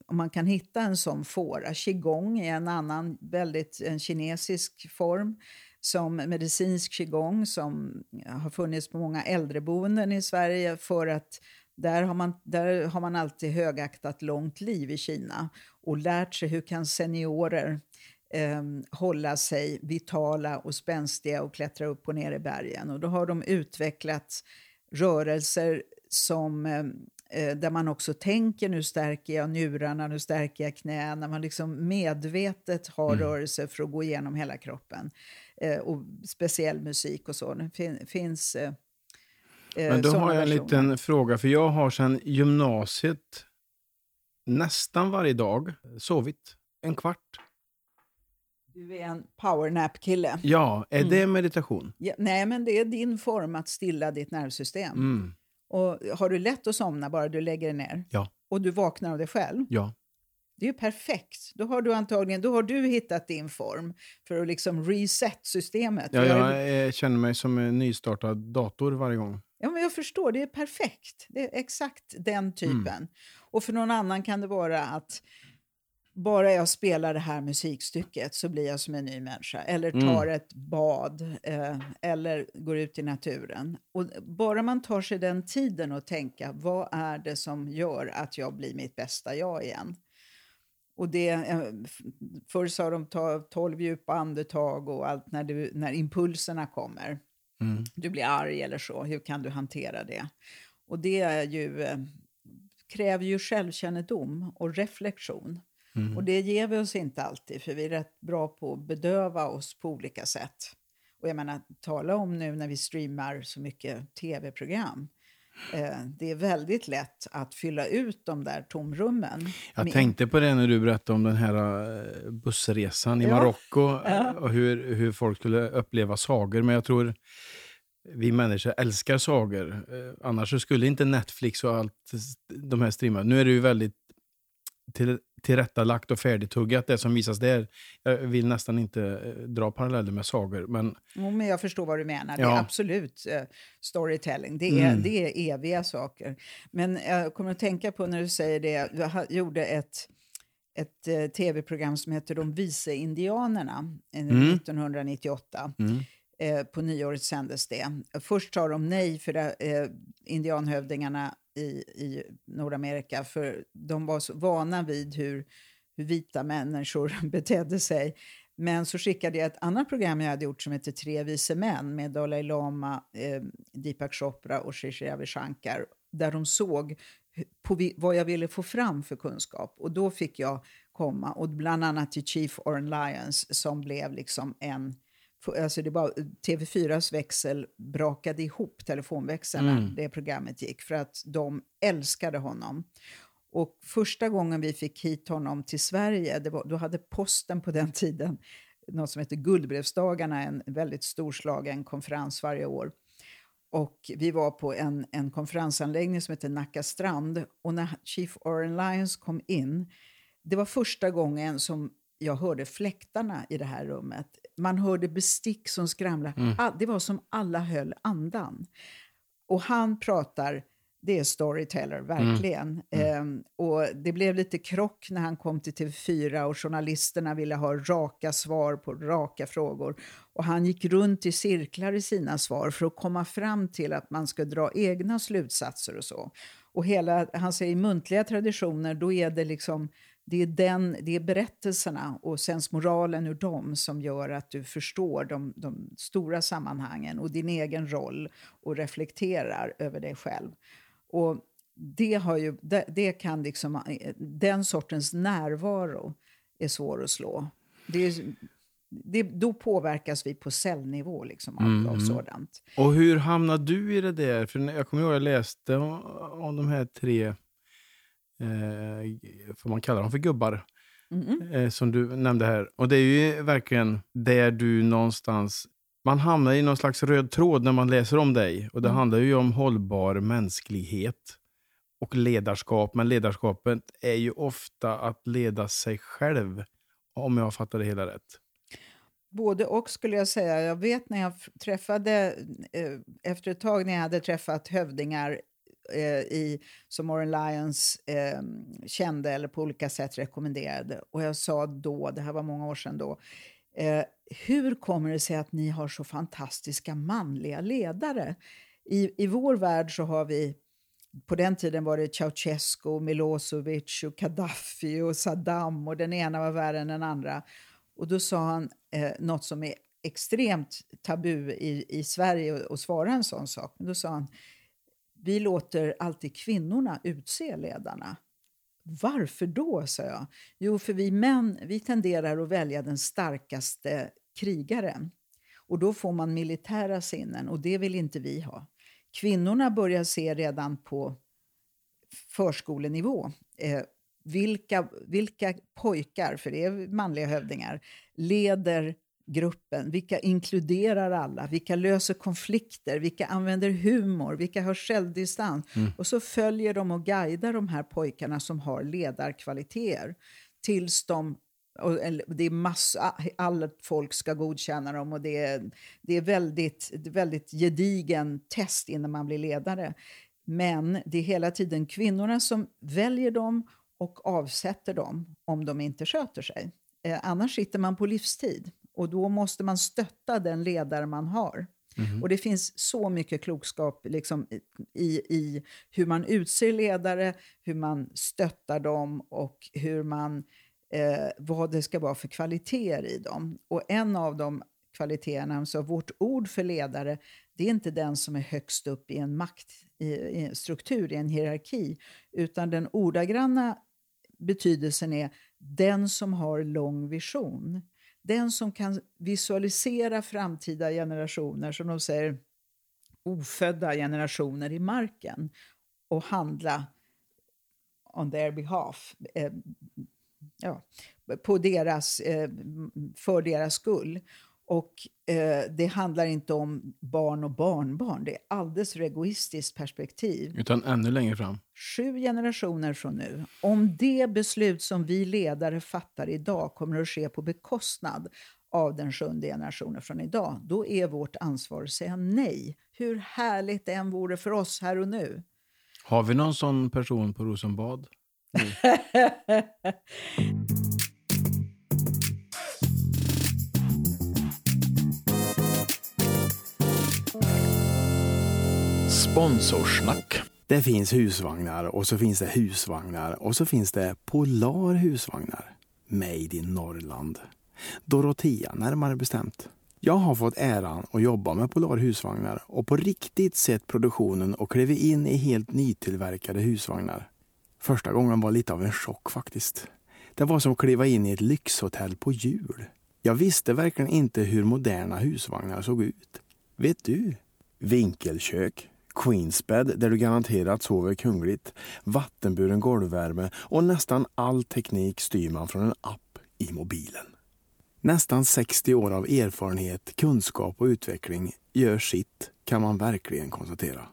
om man kan hitta en sån fåra, qigong är en annan väldigt en kinesisk form, som medicinsk qigong som har funnits på många äldreboenden i Sverige för att där har, man, där har man alltid högaktat långt liv i Kina och lärt sig hur kan seniorer eh, hålla sig vitala och spänstiga och klättra upp och ner i bergen. Och då har de utvecklat rörelser som, eh, där man också tänker nu stärker jag njurarna, nu stärker jag knäna. Man liksom medvetet har mm. rörelse för att gå igenom hela kroppen. Eh, och speciell musik och så. Det fin finns eh, Men då har jag en liten fråga, för jag har sedan gymnasiet nästan varje dag sovit en kvart. Du är en powernap-kille. Ja, är mm. det meditation? Ja, nej, men det är din form att stilla ditt nervsystem. Mm. Och Har du lätt att somna bara du lägger dig ner? Ja. Och du vaknar av dig själv? Ja. Det är ju perfekt. Då har du antagligen då har du hittat din form för att liksom reset systemet. Ja, jag, jag känner mig som en nystartad dator varje gång. Ja, men jag förstår. Det är perfekt. Det är exakt den typen. Mm. Och för någon annan kan det vara att bara jag spelar det här musikstycket så blir jag som en ny människa. Eller mm. tar mm. ett bad eh, eller går ut i naturen. Och bara man tar sig den tiden att tänka, vad är det som gör att jag blir mitt bästa jag igen? Och det, eh, förr sa de ta tolv djupa andetag och allt när, du, när impulserna kommer. Mm. Du blir arg eller så, hur kan du hantera det? Och det är ju, eh, kräver ju självkännedom och reflektion. Mm. Och det ger vi oss inte alltid, för vi är rätt bra på att bedöva oss på olika sätt. Och jag menar, tala om nu när vi streamar så mycket tv-program. Eh, det är väldigt lätt att fylla ut de där tomrummen. Jag med... tänkte på det när du berättade om den här eh, bussresan i ja. Marocko ja. och hur, hur folk skulle uppleva sagor. Men jag tror vi människor älskar sagor. Eh, annars skulle inte Netflix och allt de här streamarna... Nu är det ju väldigt till, tillrättalagt och färdigtuggat det som visas där. Jag vill nästan inte eh, dra paralleller med sagor. Men... Jo, men jag förstår vad du menar. Ja. Det är absolut uh, storytelling. Det är, mm. det är eviga saker. Men jag kommer att tänka på när du säger det. Du gjorde ett, ett uh, tv-program som heter De vise indianerna mm. 1998. Mm. Eh, på nyåret sändes det. Först sa de nej för det, eh, indianhövdingarna i, i Nordamerika för de var så vana vid hur, hur vita människor betedde sig. Men så skickade jag ett annat program jag hade gjort som heter Tre vise män med Dalai Lama, eh, Deepak Chopra och Shishi Ravi Shankar där de såg på vad jag ville få fram för kunskap. Och då fick jag komma, och bland annat till Chief Oren Lions som blev liksom en Alltså det var, TV4s växel brakade ihop telefonväxeln mm. det programmet gick för att de älskade honom. Och första gången vi fick hit honom till Sverige, det var, då hade posten på den tiden något som heter Guldbrevsdagarna, en väldigt storslagen konferens varje år. Och vi var på en, en konferensanläggning som heter Nacka strand. Och när Chief Oren Lyons kom in, det var första gången som jag hörde fläktarna i det här rummet. Man hörde bestick som skramlade. Mm. Det var som alla höll andan. Och han pratar, det är storyteller, verkligen. Mm. Mm. Ehm, och det blev lite krock när han kom till TV4 och journalisterna ville ha raka svar på raka frågor. Och han gick runt i cirklar i sina svar för att komma fram till att man ska dra egna slutsatser och så. Och hela, han säger i muntliga traditioner, då är det liksom det är, den, det är berättelserna och sensmoralen ur dem som gör att du förstår de, de, stora sammanhangen och din egen roll och reflekterar över dig själv. Och det, har ju, det, det kan liksom, den sortens närvaro är svår att slå. Det det, då påverkas vi på cellnivå liksom, mm. av sådant. Och hur hamnade du i det där? För jag kommer ihåg att jag läste om, om de här tre eh, får man kalla dem för gubbar, mm. eh, som du nämnde här. Och det är ju verkligen där du någonstans man hamnar i någon slags röd tråd när man läser om dig. Och Det mm. handlar ju om hållbar mänsklighet och ledarskap. Men ledarskapet är ju ofta att leda sig själv, om jag fattar det hela rätt. Både och skulle jag säga. Jag vet när jag träffade, eh, efter ett tag när jag hade träffat hövdingar eh, i, som Oren Lyons eh, kände eller på olika sätt rekommenderade. Och jag sa då, det här var många år sedan då, eh, hur kommer det sig att ni har så fantastiska manliga ledare? I, I vår värld så har vi på den tiden var det Ceausescu, Milosevic, och Gaddafi och Saddam och den ena var värre än den andra. Och då sa han eh, något som är extremt tabu i, i Sverige att svara en sån sak. Men då sa han, vi låter alltid kvinnorna utse ledarna. Varför då, sa jag. Jo, för vi män vi tenderar att välja den starkaste krigaren. Och då får man militära sinnen och det vill inte vi ha. Kvinnorna börjar se redan på förskolenivå eh, vilka, vilka pojkar, för det är manliga hövdingar, leder gruppen, vilka inkluderar alla, vilka löser konflikter, vilka använder humor, vilka har självdistans. Mm. Och så följer de och guidar de här pojkarna som har ledarkvaliteter tills de och det är massa, alla folk ska godkänna dem och det är, det är väldigt, väldigt gedigen test innan man blir ledare. Men det är hela tiden kvinnorna som väljer dem och avsätter dem om de inte sköter sig. Eh, annars sitter man på livstid och då måste man stötta den ledare man har. Mm. Och det finns så mycket klokskap liksom, i, i hur man utser ledare, hur man stöttar dem och hur man, eh, vad det ska vara för kvaliteter i dem. Och en av de kvaliteterna, alltså vårt ord för ledare, det är inte den som är högst upp i en maktstruktur, i, i en hierarki, utan den ordagranna betydelsen är den som har lång vision. Den som kan visualisera framtida generationer, som de säger, ofödda generationer i marken och handla on their behalf, eh, ja, på deras, eh, för deras skull. Och eh, det handlar inte om barn och barnbarn. Det är alldeles för egoistiskt perspektiv. Utan ännu längre fram. Sju generationer från nu. Om det beslut som vi ledare fattar idag kommer att ske på bekostnad av den sjunde generationen från idag, då är vårt ansvar att säga nej. Hur härligt det än vore för oss här och nu. Har vi någon sån person på Rosenbad? Sponsorsnack. Det finns husvagnar och så finns det husvagnar och så finns det Polar husvagnar. Made in Norrland. Dorotea närmare bestämt. Jag har fått äran att jobba med Polar husvagnar och på riktigt sett produktionen och klivit in i helt nytillverkade husvagnar. Första gången var lite av en chock faktiskt. Det var som att kliva in i ett lyxhotell på jul. Jag visste verkligen inte hur moderna husvagnar såg ut. Vet du? Vinkelkök, Queensbed där du garanterat sover kungligt, vattenburen golvvärme och nästan all teknik styr man från en app i mobilen. Nästan 60 år av erfarenhet, kunskap och utveckling gör sitt, kan man verkligen konstatera.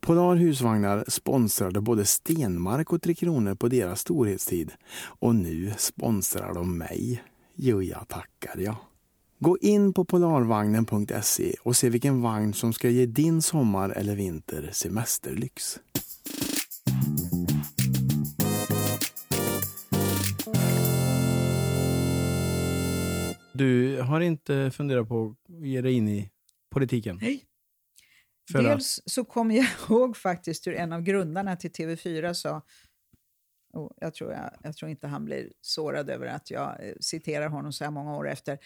Polar husvagnar sponsrade både Stenmark och Tre Kronor på deras storhetstid och nu sponsrar de mig. Jo, jag tackar jag. Gå in på polarvagnen.se och se vilken vagn som ska ge din sommar eller vinter semesterlyx. Du har inte funderat på att ge dig in i politiken? Nej. Förra. Dels så kommer jag ihåg faktiskt hur en av grundarna till TV4 sa och jag, tror jag, jag tror inte han blir sårad över att jag eh, citerar honom så här många år efter,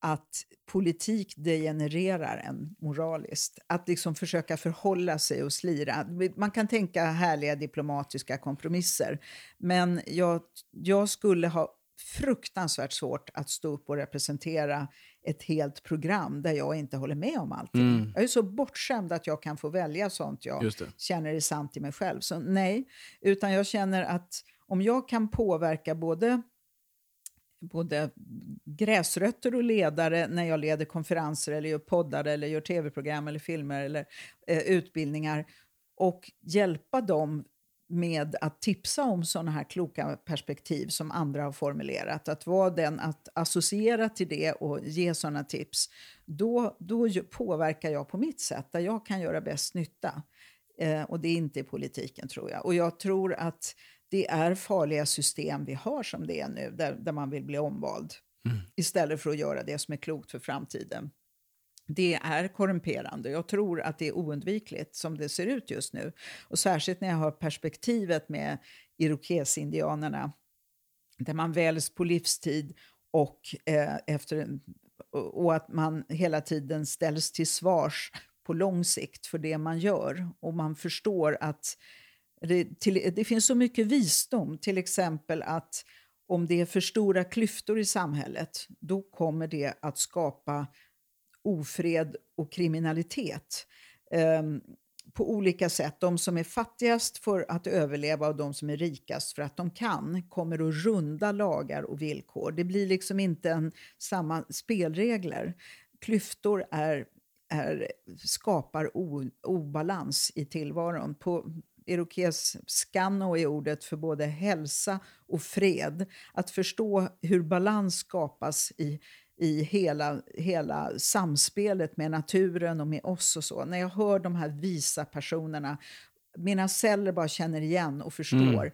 att politik degenererar en moraliskt. Att liksom försöka förhålla sig och slira. Man kan tänka härliga diplomatiska kompromisser, men jag, jag skulle ha fruktansvärt svårt att stå upp och representera ett helt program där jag inte håller med om allting. Mm. Jag är så bortskämd att jag kan få välja sånt jag känner är sant i mig själv. Så nej, utan jag känner att om jag kan påverka både både gräsrötter och ledare när jag leder konferenser eller gör poddar eller gör tv-program eller filmer eller eh, utbildningar och hjälpa dem med att tipsa om sådana här kloka perspektiv som andra har formulerat. Att vara den att associera till det och ge sådana tips. Då, då påverkar jag på mitt sätt, där jag kan göra bäst nytta. Eh, och det är inte i politiken, tror jag. Och jag tror att det är farliga system vi har som det är nu, där, där man vill bli omvald. Mm. Istället för att göra det som är klokt för framtiden. Det är korrumperande. Jag tror att det är oundvikligt som det ser ut just nu. Och särskilt när jag har perspektivet med irokesindianerna, där man väljs på livstid och, eh, efter, och att man hela tiden ställs till svars på lång sikt för det man gör. Och man förstår att det, till, det finns så mycket visdom, till exempel att om det är för stora klyftor i samhället, då kommer det att skapa ofred och kriminalitet. Um, på olika sätt. De som är fattigast för att överleva och de som är rikast för att de kan kommer att runda lagar och villkor. Det blir liksom inte en, samma spelregler. Klyftor är, är, skapar o, obalans i tillvaron. På irokes skanno är ordet för både hälsa och fred. Att förstå hur balans skapas i i hela, hela samspelet med naturen och med oss och så. När jag hör de här visa personerna, mina celler bara känner igen och förstår. Mm.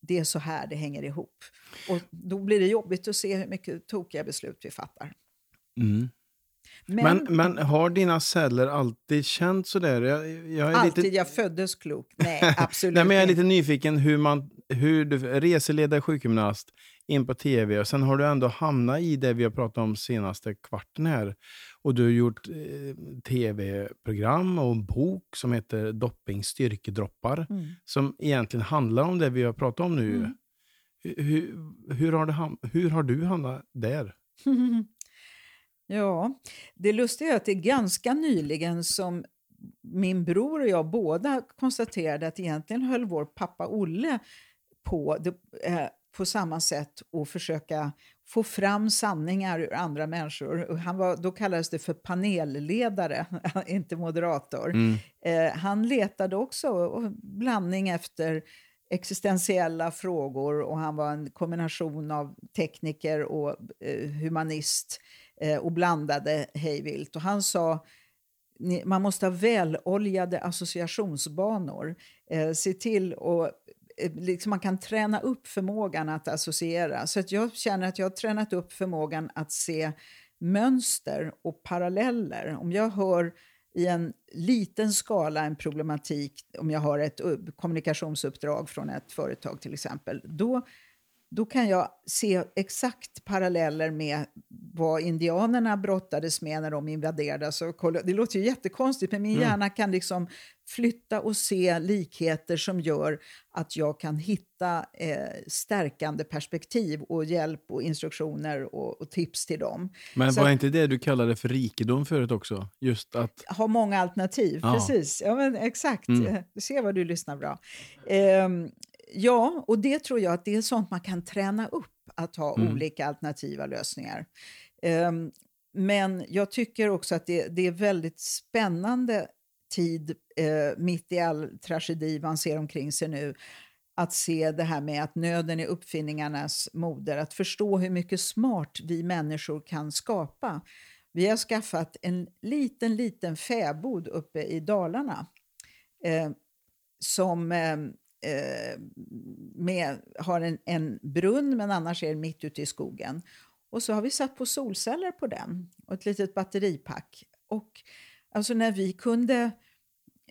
Det är så här det hänger ihop. Och då blir det jobbigt att se hur mycket tokiga beslut vi fattar. Mm. Men, men, men, har dina celler alltid känt sådär? Jag, jag är alltid, lite... jag föddes klok. Nej, absolut Nej, men Jag är lite nyfiken hur man, hur du, reseledare, sjukgymnast, in på tv och sen har du ändå hamnat i det vi har pratat om senaste kvarten här. Och du har gjort eh, tv-program och en bok som heter Dopping styrkedroppar mm. som egentligen handlar om det vi har pratat om nu. Mm. Hur, hur, har det, hur har du hamnat där? ja, det lustiga är att det är ganska nyligen som min bror och jag båda konstaterade att egentligen höll vår pappa Olle på det, eh, på samma sätt och försöka få fram sanningar ur andra människor. Han var, då kallades det för panelledare, inte moderator. Mm. Eh, han letade också blandning efter existentiella frågor och han var en kombination av tekniker och eh, humanist Eh, och blandade hejvilt. Och han sa man måste ha väloljade associationsbanor. Eh, se till att eh, liksom man kan träna upp förmågan att associera. Så att jag känner att jag har tränat upp förmågan att se mönster och paralleller. Om jag hör i en liten skala en problematik, om jag har ett kommunikationsuppdrag från ett företag till exempel, då då kan jag se exakt paralleller med vad indianerna brottades med när de invaderades. Det låter ju jättekonstigt, men min mm. hjärna kan liksom flytta och se likheter som gör att jag kan hitta eh, stärkande perspektiv och hjälp och instruktioner och, och tips till dem. Men Så var att, inte det du kallade för rikedom förut också? Just att... Ha många alternativ, ja. precis. Ja, men exakt. Mm. Du ser vad du lyssnar bra. Eh, Ja, och det tror jag att det är sånt man kan träna upp, att ha mm. olika alternativa lösningar. Um, men jag tycker också att det, det är väldigt spännande tid eh, mitt i all tragedi man ser omkring sig nu att se det här med att nöden är uppfinningarnas moder, att förstå hur mycket smart vi människor kan skapa. Vi har skaffat en liten, liten fäbod uppe i Dalarna eh, som ehm, eh, med, har en, en brunn, men annars är den mitt ute i skogen. Och så har vi satt på solceller på den och ett litet batteripack. Och alltså när vi kunde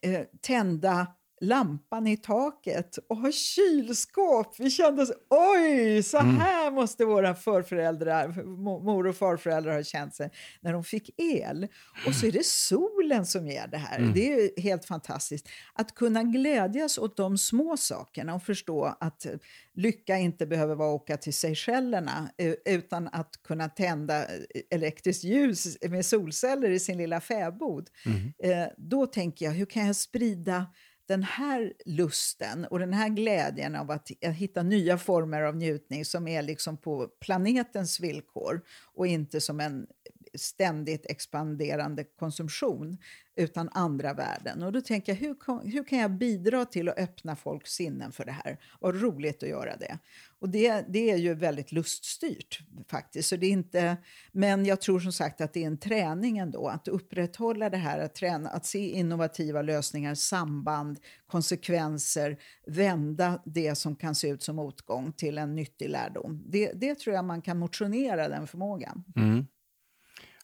eh, tända lampan i taket och ha kylskåp. Vi kände oss, oj, så mm. här mm. måste våra förföräldrar, mor och farföräldrar ha känt sig när de fick el. Och så är det solen som ger det här. Mm. Det är helt fantastiskt. Att kunna glädjas åt de små sakerna och förstå att lycka inte behöver vara att åka till Seychellerna utan att kunna tända elektriskt ljus med solceller i sin lilla fäbod. Mm. Eh, då tänker jag, hur kan jag sprida den här lusten och den här glädjen av att, eh, hitta nya former av njutning som är liksom på planetens villkor och inte som en ständigt expanderande konsumtion utan andra värden. Och då tänker jag, hur, hur kan jag bidra till att öppna folks sinnen för det här? Vad roligt att göra det. Och det, det är ju väldigt luststyrt faktiskt. Så det är inte, men jag tror som sagt att det är en träning ändå, att upprätthålla det här, att, träna, att se innovativa lösningar, samband, konsekvenser, vända det som kan se ut som motgång till en nyttig lärdom. Det, det tror jag man kan motionera den förmågan. Mm.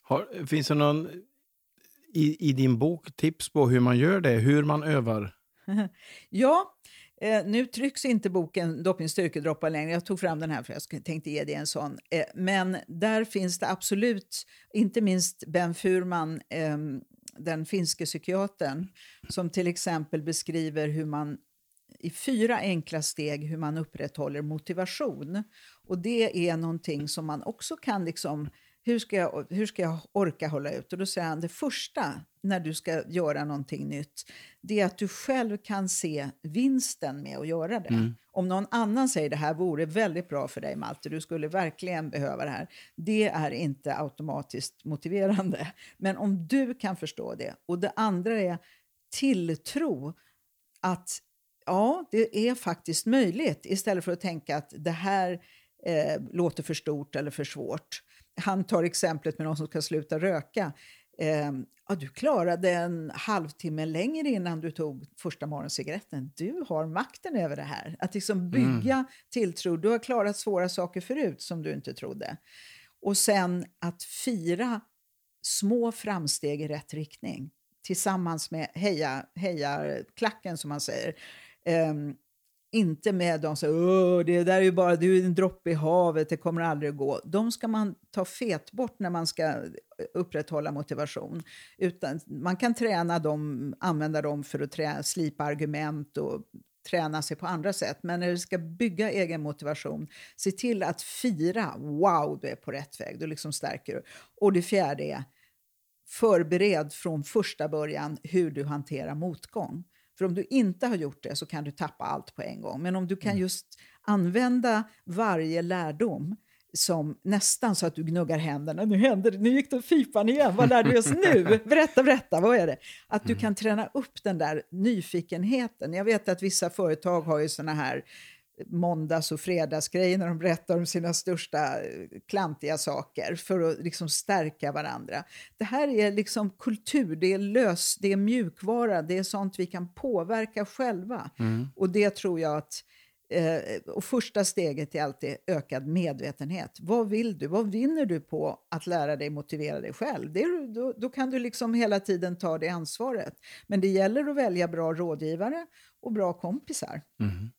Har, finns det någon i, i din bok tips på hur man gör det, hur man övar? ja, eh, nu trycks inte boken Dopping styrkedroppar längre. Jag tog fram den här för jag tänkte ge dig en sån. Eh, men där finns det absolut, inte minst Ben Furman, eh, den finske psykiatern som till exempel beskriver hur man i fyra enkla steg hur man upprätthåller motivation. Och det är någonting som man också kan liksom hur ska, jag, hur ska jag orka hålla ut? Och då säger han, det första när du ska göra någonting nytt, det är att du själv kan se vinsten med att göra det. Mm. Om någon annan säger det här vore väldigt bra för dig Malte, du skulle verkligen behöva det här. Det är inte automatiskt motiverande. Men om du kan förstå det. Och det andra är tilltro att ja, det är faktiskt möjligt istället för att tänka att det här eh, låter för stort eller för svårt han tar exemplet med någon som ska sluta röka. Eh, ja, du klarade en halvtimme längre innan du tog första morgoncigaretten. Du har makten över det här. Att liksom bygga mm. tilltro. Du har klarat svåra saker förut som du inte trodde. Och sen att fira små framsteg i rätt riktning tillsammans med heja, heja klacken som man säger. Um, inte med de som säger det där är ju bara det är en droppe i havet, det kommer aldrig att gå. De ska man ta fet bort när man ska upprätthålla motivation. Utan man kan träna dem, använda dem för att trä, slipa argument och träna sig på andra sätt. Men när du ska bygga egen motivation, se till att fira, wow, du är på rätt väg, du liksom stärker du. Och det fjärde är, förbered från första början hur du hanterar motgång. För om du inte har gjort det så kan du tappa allt på en gång. Men om du kan mm. just använda varje lärdom som nästan så att du gnuggar händerna. Nu händer det, nu gick det fipan igen. Vad lärde vi oss nu? Berätta, berätta, vad är det? Att du mm. kan träna upp den där nyfikenheten. Jag vet att vissa företag har ju såna här måndags och fredagsgrejer när de berättar om sina största eh, klantiga saker för att liksom stärka varandra. Det här är liksom kultur, det är lös, det är mjukvara, det är sånt vi kan påverka själva. Mm. Och det tror jag att eh, och första steget är alltid ökad medvetenhet. Vad vill du? Vad vinner du på att lära dig motivera dig själv? Det, då, då kan du liksom hela tiden ta det ansvaret. Men det gäller att välja bra rådgivare och bra kompisar. Mm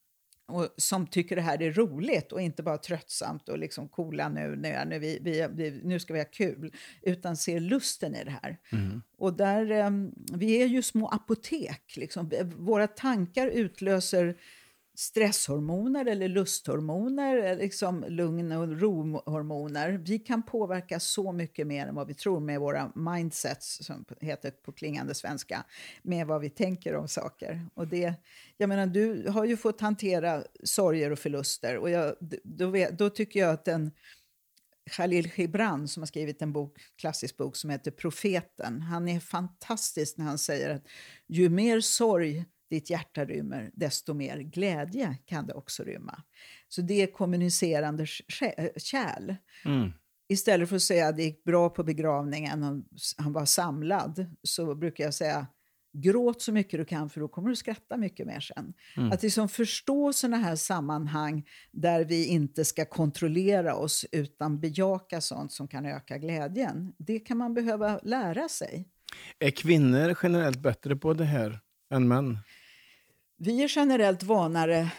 och som tycker det här är roligt och inte bara tröttsamt och liksom coola nu, nu, nu, vi, vi, nu ska vi ha kul, utan ser lusten i det här. Mm. Och där, um, vi är ju små apotek, liksom. våra tankar utlöser stresshormoner eller lusthormoner, eh, liksom lugn och rohormoner. Vi kan påverka så mycket mer än vad vi tror med våra mindsets, som heter på klingande svenska, med vad vi tänker om saker. Och det, jag menar, du har ju fått hantera sorger och förluster och jag, då, vet, då tycker jag att den Khalil Gibran som har skrivit en bok, klassisk bok som heter Profeten. Han är fantastisk när han säger att ju mer sorg ditt hjärta rymmer, desto mer glädje kan det också rymma. Så det är kommunicerande kärl. Mm. Istället för att säga att det gick bra på begravningen och han var samlad, så brukar jag säga gråt så mycket du kan för då kommer du skratta mycket mer sen. Mm. Att liksom förstå sådana här sammanhang där vi inte ska kontrollera oss utan bejaka sånt som kan öka glädjen. Det kan man behöva lära sig. Är kvinnor generellt bättre på det här än män? Vi är generellt vanare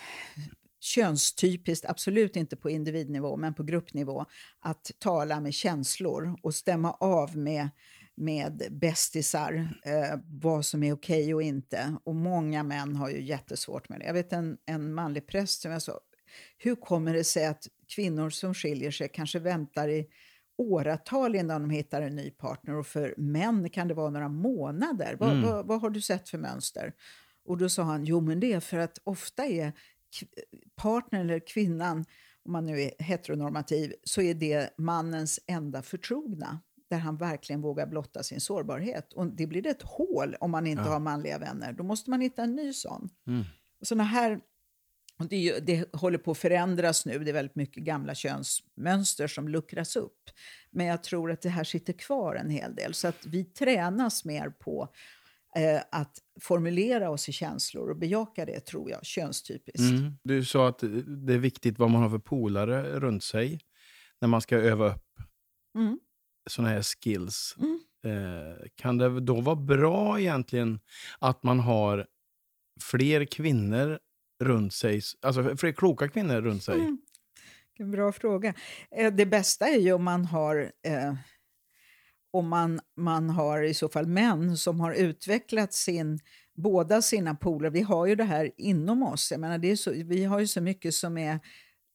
könstypiskt, absolut inte på individnivå, men på gruppnivå, att tala med känslor och stämma av med, med bästisar eh, vad som är okej okay och inte. Och många män har ju jättesvårt med det. Jag vet en, en manlig präst som jag sa, hur kommer det sig att kvinnor som skiljer sig kanske väntar i åratal innan de hittar en ny partner och för män kan det vara några månader. Mm. Vad, vad, vad har du sett för mönster? Och då sa han, jo men det är för att ofta är partnern eller kvinnan, om man nu är heteronormativ, så är det mannens enda förtrogna där han verkligen vågar blotta sin sårbarhet. Och det blir ett hål om man inte ja. har manliga vänner. Då måste man hitta en ny sån. Mm. såna här, det, det, håller på att förändras nu. Det är väldigt mycket gamla könsmönster som luckras upp. Men jag tror att det här sitter kvar en hel del. Så att vi tränas mer på eh, att formulera oss i känslor och bejaka det, tror jag, könstypiskt. Mm. Du sa att det är viktigt vad man har för polare runt sig när man ska öva upp mm. sådana här skills. Mm. Eh, kan det då vara bra egentligen att man har fler kvinnor runt sig, alltså fler kloka kvinnor runt sig? Mm. En bra fråga. Eh, det bästa är ju om man har eh, om man, man har i så fall män som har utvecklat sin, båda sina poler. Vi har ju det här inom oss. Jag menar, det är så, vi har ju så mycket som är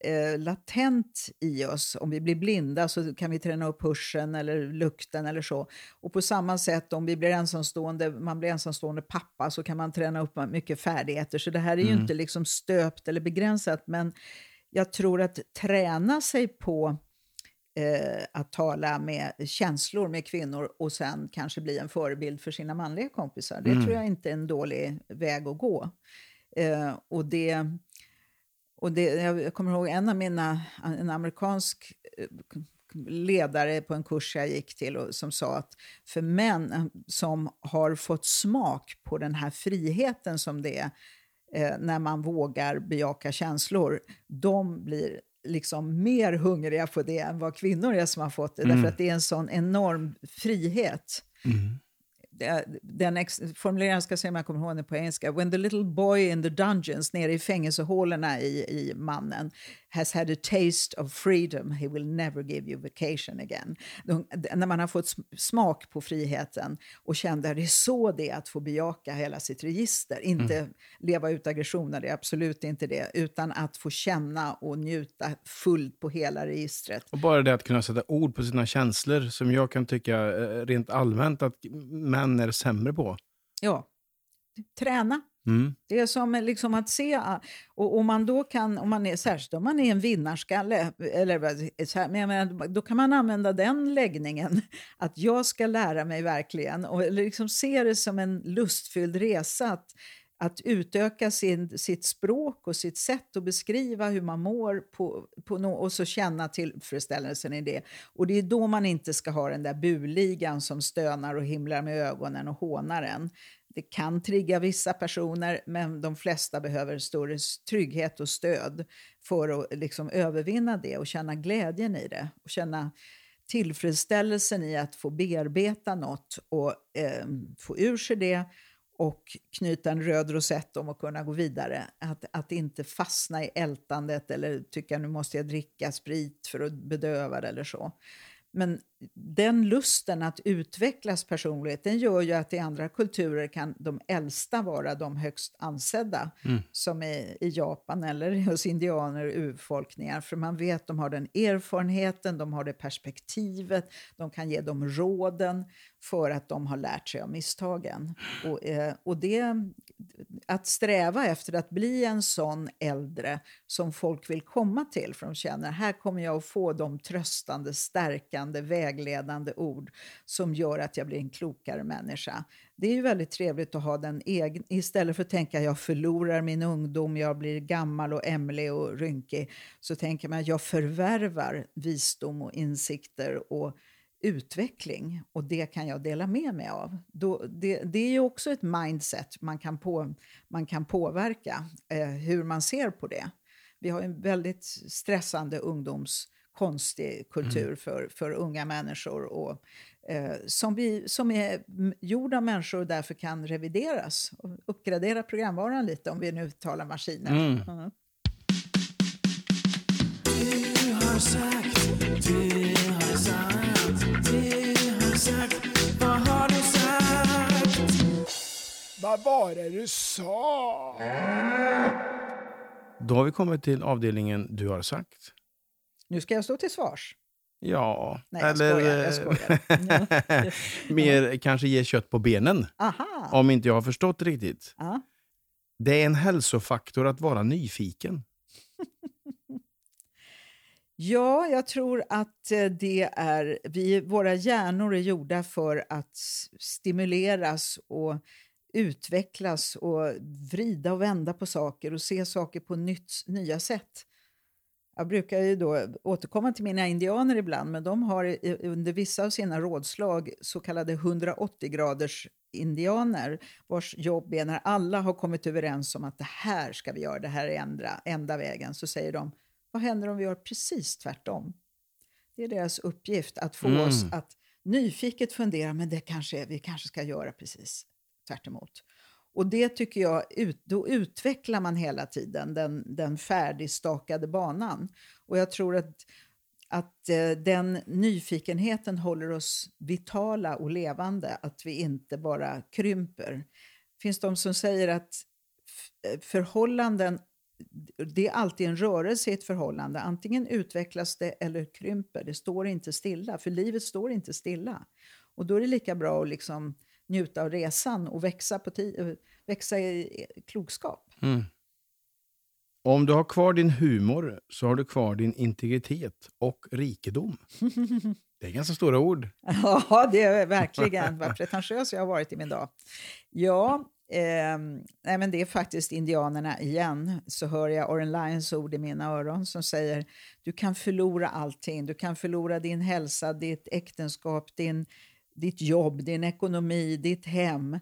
eh, latent i oss. Om vi blir blinda så kan vi träna upp hörseln eller lukten eller så. Och på samma sätt om vi blir ensamstående, man blir ensamstående pappa så kan man träna upp mycket färdigheter. Så det här är ju mm. inte liksom stöpt eller begränsat. Men jag tror att träna sig på eh, att tala med känslor med kvinnor och sen kanske bli en förebild för sina manliga kompisar. Det mm. tror jag inte är en dålig väg att gå. Eh, och det och det, jag kommer ihåg en av mina, en amerikansk eh, ledare på en kurs jag gick till och, som sa att för män eh, som har fått smak på den här friheten som det är eh, när man vågar bejaka känslor, de blir liksom mer hungriga på det än vad kvinnor är som har fått det. Mm. Därför att det är en sån enorm frihet. Mm den formuleringen ska se om jag kommer ihåg den på engelska. When the little boy in the dungeons, nere i fängelsehålorna i, i mannen, has had a taste of freedom, he will never give you vacation again. De, när man har fått smak på friheten och kände att det är så det är att få bejaka hela sitt register. Inte mm. leva ut aggressioner, det är absolut inte det, utan att få känna och njuta fullt på hela registret. Och bara det att kunna sätta ord på sina känslor, som jag kan tycka eh, rent allmänt att män är sämre på. Ja, träna. Mm. Det är som liksom att se, och om man då kan, om man är, särskilt om man är en vinnarskalle, eller, så här, men menar, då kan man använda den läggningen, att jag ska lära mig verkligen, och liksom se det som en lustfylld resa, att, att utöka sin, sitt språk och sitt sätt att beskriva hur man mår på, på no, och så känna tillfredsställelsen i det. Och det är då man inte ska ha den där buligan som stönar och himlar med ögonen och hånar en. Det kan trigga vissa personer, men de flesta behöver större trygghet och stöd för att liksom övervinna det och känna glädjen i det. Och känna tillfredsställelsen i att få bearbeta något och eh, få ur sig det och knyta en röd rosett om att kunna gå vidare. Att, att inte fastna i ältandet eller tycka nu måste jag dricka sprit för att bedöva det eller så. Men den lusten att utvecklas personligt, den gör ju att i andra kulturer kan de äldsta vara de högst ansedda, mm. som i, i Japan eller hos indianer och urfolkningar. För man vet de har den erfarenheten, de har det perspektivet, de kan ge dem råden för att de har lärt sig av misstagen. Och, eh, och det, att sträva efter att bli en sån äldre som folk vill komma till, för de känner här kommer jag att få de tröstande, stärkande, vägledande ord som gör att jag blir en klokare människa. Det är ju väldigt trevligt att ha den egen, istället för att tänka jag förlorar min ungdom, jag blir gammal och ämlig och rynkig, så tänker man jag förvärvar visdom och insikter och utveckling och det kan jag dela med mig av. Då, det, det, är ju också ett mindset man kan, på, man kan påverka, eh, hur man ser på det. Vi har en väldigt stressande ungdomskonstig kultur mm. för, för unga människor och, eh, som, vi, som är gjord av människor och därför kan revideras och uppgradera programvaran lite om vi nu talar maskiner. Mm. Mm. Du har sagt, du har sagt vad har du sagt? Vad var det du sa? Då har vi kommit till avdelningen Du har sagt. Nu ska jag stå till svars. Ja, Nej, jag eller... Skojar, jag skojar. mer kanske ge kött på benen. Aha. Om inte jag har förstått riktigt. Aha. Det är en hälsofaktor att vara nyfiken. Ja, jag tror att eh, det är... Vi, våra hjärnor är gjorda för att stimuleras och utvecklas och vrida och vända på saker och se saker på nytt, nya sätt. Jag brukar ju då återkomma till mina indianer ibland, men de har under vissa av sina rådslag så kallade 180-graders indianer vars jobb är när alla har kommit överens om att det här ska vi göra, det här är enda, enda vägen, så säger de vad händer om vi gör precis tvärtom? Det är deras uppgift att få mm. oss att nyfiket fundera, men det kanske, vi kanske ska göra precis tvärt emot. Och det tycker jag, då utvecklar man hela tiden den, den färdigstakade banan. Och jag tror att att eh, den nyfikenheten håller oss vitala och levande, att vi inte bara krymper. Det finns de som säger att eh, förhållanden, det är alltid en rörelse i ett förhållande. Antingen utvecklas det eller krymper. Det står inte stilla, för livet står inte stilla. Och då är det lika bra att liksom njuta av resan och växa, på växa i klokskap. Mm. Om du har kvar din humor så har du kvar din integritet och rikedom. Det är ganska stora ord. Ja, det är verkligen. Vad pretentiös jag har varit i min dag. Ja, eh, nej men det är faktiskt indianerna igen. Så hör jag Oren Lyons ord i mina öron som säger du kan förlora allting. Du kan förlora din hälsa, ditt äktenskap, din, ditt jobb, din ekonomi, ditt hem.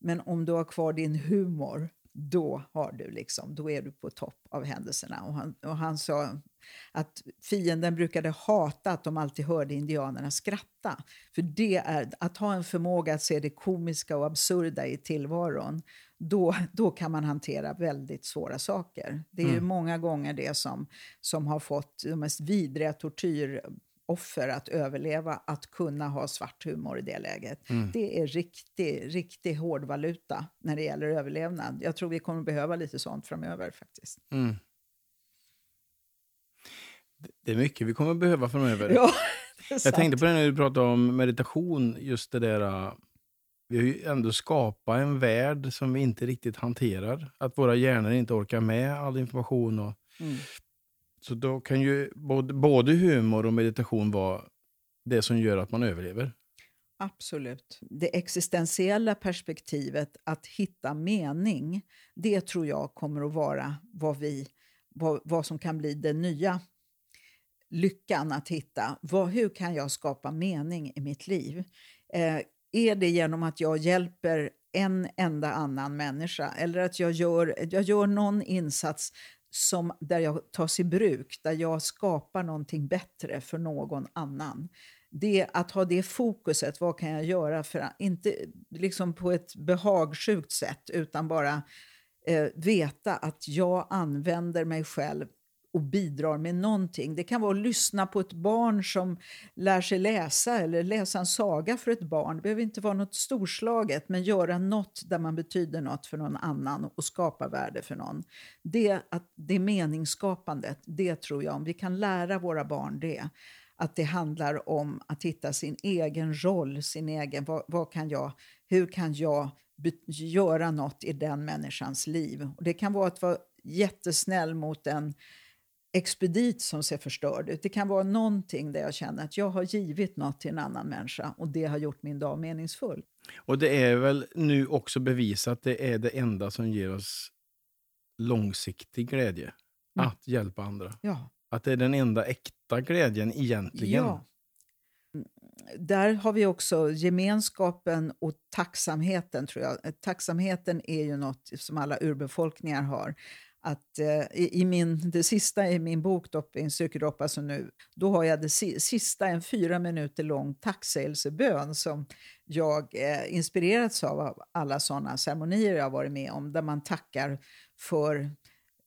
Men om du har kvar din humor då, har du liksom, då är du på topp av händelserna. Och han, och han sa att fienden brukade hata att de alltid hörde indianerna skratta. För det är att ha en förmåga att se det komiska och absurda i tillvaron. Då, då kan man hantera väldigt svåra saker. Det är mm. många gånger det som, som har fått de mest vidriga tortyr offer att överleva, att kunna ha svart humor i det läget. Mm. Det är riktig, riktig hård valuta när det gäller överlevnad. Jag tror vi kommer behöva lite sånt framöver faktiskt. Mm. Det är mycket vi kommer behöva framöver. Ja, Jag tänkte på det när du pratade om meditation, just det där... Vi har ju ändå skapat en värld som vi inte riktigt hanterar. Att våra hjärnor inte orkar med all information. Och mm. Så då kan ju både, både humor och meditation vara det som gör att man överlever. Absolut. Det existentiella perspektivet, att hitta mening, det tror jag kommer att vara vad, vi, vad, vad som kan bli den nya lyckan att hitta. Vad, hur kan jag skapa mening i mitt liv? Eh, är det genom att jag hjälper en enda annan människa eller att jag gör, jag gör någon insats som, där jag tas i bruk, där jag skapar någonting bättre för någon annan. Det, att ha det fokuset, vad kan jag göra för inte liksom på ett behagsjukt sätt utan bara eh, veta att jag använder mig själv och bidrar med någonting. Det kan vara att lyssna på ett barn som lär sig läsa eller läsa en saga för ett barn. Det behöver inte vara något storslaget, men göra något där man betyder något för någon annan och skapa värde för någon. Det, att, det meningsskapandet, det tror jag, om vi kan lära våra barn det, att det handlar om att hitta sin egen roll, sin egen, vad, vad kan jag, hur kan jag göra något i den människans liv? Och det kan vara att vara jättesnäll mot en expedit som ser förstörd ut. Det kan vara någonting där jag känner att jag har givit något till en annan människa och det har gjort min dag meningsfull. Och det är väl nu också bevisat att det är det enda som ger oss långsiktig glädje. Mm. Att hjälpa andra. Ja. Att det är den enda äkta glädjen egentligen. Ja. Där har vi också gemenskapen och tacksamheten, tror jag. Tacksamheten är ju något som alla urbefolkningar har att eh, i, min, det sista i min bok, Dopping Styrkedroppar, alltså nu, då har jag det sista, en fyra minuter lång tacksägelsebön som jag eh, inspirerats av, av alla sådana ceremonier jag varit med om, där man tackar för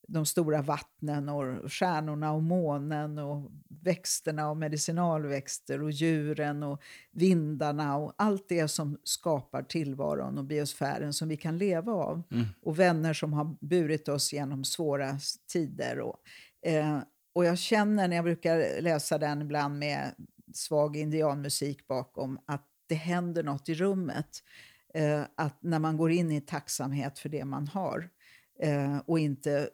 de stora vattnen och stjärnorna och månen och växterna och medicinalväxter och djuren och vindarna och allt det som skapar tillvaron och biosfären som vi kan leva av. Mm. Och vänner som har burit oss genom svåra tider. Och, eh, och jag känner när jag brukar läsa den ibland med svag indianmusik bakom att det händer något i rummet. Eh, att när man går in i tacksamhet för det man har eh, och inte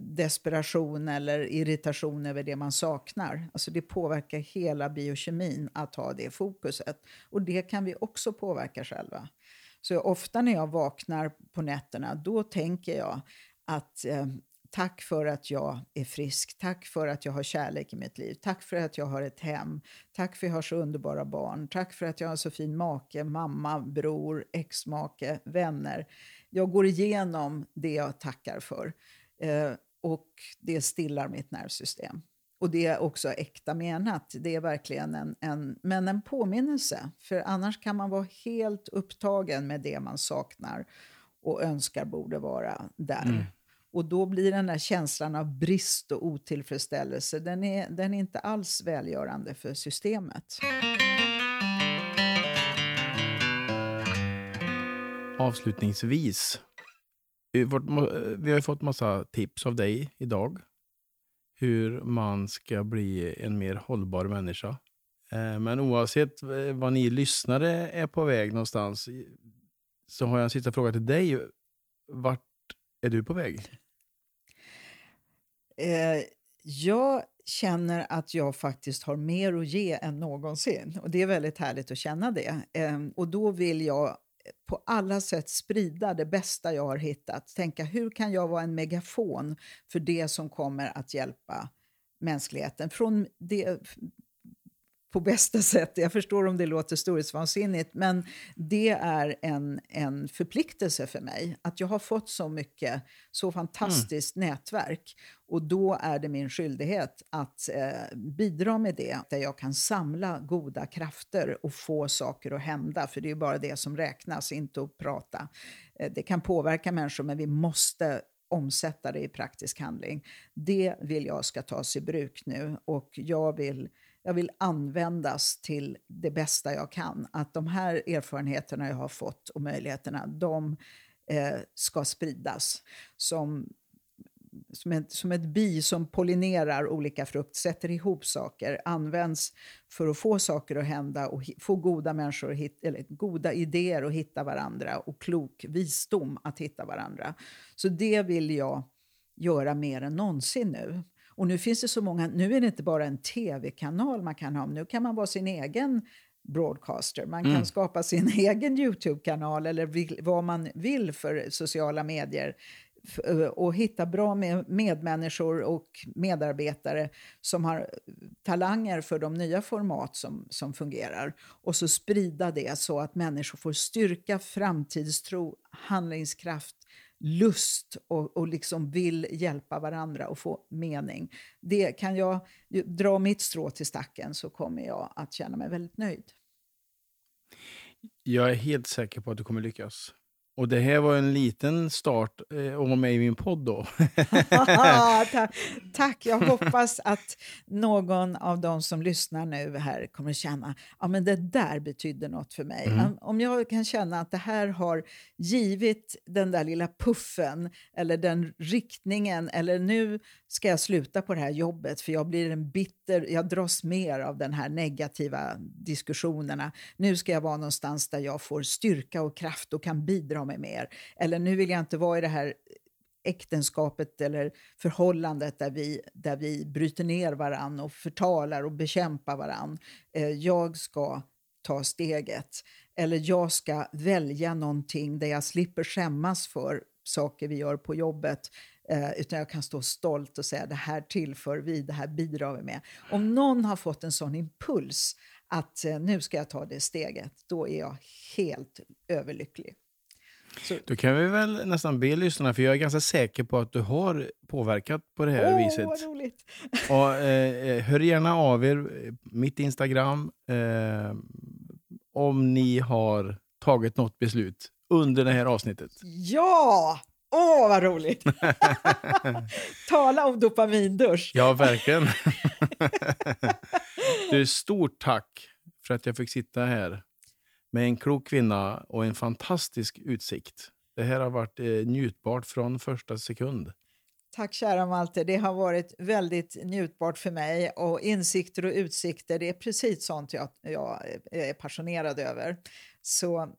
desperation eller irritation över det man saknar. Alltså det påverkar hela biokemin att ha det fokuset. Och det kan vi också påverka själva. Så ofta när jag vaknar på nätterna, då tänker jag att eh, tack för att jag är frisk, tack för att jag har kärlek i mitt liv, tack för att jag har ett hem, tack för att jag har så underbara barn, tack för att jag har så fin make, mamma, bror, exmake, vänner. Jag går igenom det jag tackar för. Eh, och det stillar mitt nervsystem. Och det är också äkta menat. Det är verkligen en, en, men en påminnelse. För annars kan man vara helt upptagen med det man saknar och önskar borde vara där. Mm. Och då blir den här känslan av brist och otillfredsställelse, den är, den är inte alls välgörande för systemet. Avslutningsvis, vi har fått massa tips av dig idag. Hur man ska bli en mer hållbar människa. Eh, men oavsett eh, vad ni lyssnare är på väg någonstans så har jag en sista fråga till dig. Vart är du på väg? Eh, jag känner att jag faktiskt har mer att ge än någonsin. Och Det är väldigt härligt att känna det. Ehm, och Då vill jag på alla sätt sprida det bästa jag har hittat. Tänka hur kan jag vara en megafon för det som kommer att hjälpa mänskligheten. Från det, på bästa sätt. Jag förstår om det låter storhetsvansinnigt, men det är en, en förpliktelse för mig. Att jag har fått så mycket, så fantastiskt mm. nätverk. Och då är det min skyldighet att eh, bidra med det, där jag kan samla goda krafter och få saker att hända. För det är bara det som räknas, inte att prata. Eh, det kan påverka människor, men vi måste omsätta det i praktisk handling. Det vill jag ska tas i bruk nu och jag vill jag vill användas till det bästa jag kan. Att de här erfarenheterna jag har fått och möjligheterna, de eh, ska spridas. Som, som, ett, som ett bi som pollinerar olika frukt, sätter ihop saker, används för att få saker att hända och få goda människor, hit, eller goda idéer att hitta varandra och klok visdom att hitta varandra. Så det vill jag göra mer än någonsin nu. Och nu finns det så många, nu är det inte bara en tv-kanal man kan ha, nu kan man vara sin egen broadcaster. Man kan mm. skapa sin egen Youtube-kanal eller vill, vad man vill för sociala medier och hitta bra med medmänniskor och medarbetare som har talanger för de nya format som, som fungerar. Och så sprida det så att människor får styrka, framtidstro, handlingskraft lust och, och liksom vill hjälpa varandra och få mening. Det kan jag dra mitt strå till stacken så kommer jag att känna mig väldigt nöjd. Jag är helt säker på att du kommer lyckas. Och det här var en liten start eh, att vara med i min podd då. tack! Jag hoppas att någon av de som lyssnar nu här kommer känna att ja, det där betydde något för mig. Mm. Om jag kan känna att det här har givit den där lilla puffen eller den riktningen eller nu ska jag sluta på det här jobbet för jag blir en bitter, jag dras mer av den här negativa diskussionerna. Nu ska jag vara någonstans där jag får styrka och kraft och kan bidra med mer. Eller nu vill jag inte vara i det här äktenskapet eller förhållandet där vi, där vi bryter ner varann och förtalar och bekämpar varann. Eh, jag ska ta steget. Eller jag ska välja någonting där jag slipper skämmas för saker vi gör på jobbet Eh, utan jag kan stå stolt och säga det här tillför vi, det här bidrar vi med. Om någon har fått en sån impuls att eh, nu ska jag ta det steget, då är jag helt överlycklig. Så. Då kan vi väl nästan be lyssnarna, för jag är ganska säker på att du har påverkat på det här oh, viset. Vad roligt. Och, eh, eh, hör gärna av er, mitt Instagram, eh, om ni har tagit något beslut under det här avsnittet. Ja! Åh, vad roligt! Tala om dopamindusch. Ja, verkligen. du, stort tack för att jag fick sitta här med en klok kvinna och en fantastisk utsikt. Det här har varit eh, njutbart från första sekund. Tack kära Malte, det har varit väldigt njutbart för mig och insikter och utsikter, det är precis sånt jag, jag är passionerad över. Så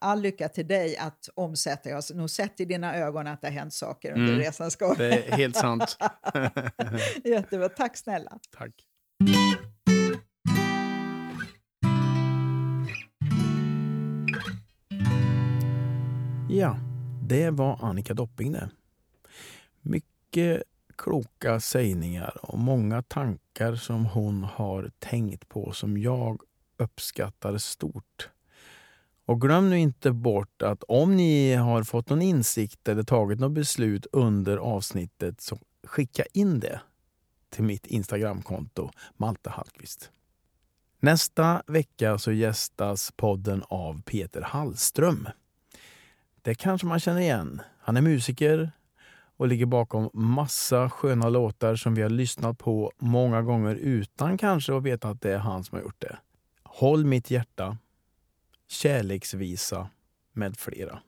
all lycka till dig att omsätta. Jag har nog sett i dina ögon att det har hänt saker under mm, resans gång. Det är helt sant. Jättebra. Tack snälla. Tack. Det var Annika Dopping det. Mycket kloka sägningar och många tankar som hon har tänkt på som jag uppskattar stort. Och glöm nu inte bort att om ni har fått någon insikt eller tagit något beslut under avsnittet så skicka in det till mitt Instagramkonto Malte Hallqvist. Nästa vecka så gästas podden av Peter Hallström. Det kanske man känner igen. Han är musiker och ligger bakom massa sköna låtar som vi har lyssnat på många gånger utan kanske att veta att det är han som har gjort det. Håll mitt hjärta, Kärleksvisa med flera.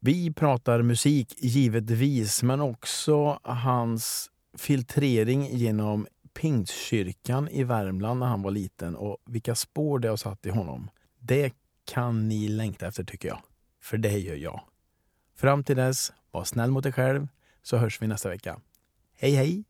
Vi pratar musik givetvis, men också hans filtrering genom Pingstkyrkan i Värmland när han var liten och vilka spår det har satt i honom. Det kan ni längta efter tycker jag. För det gör jag. Fram till dess, var snäll mot dig själv så hörs vi nästa vecka. Hej hej!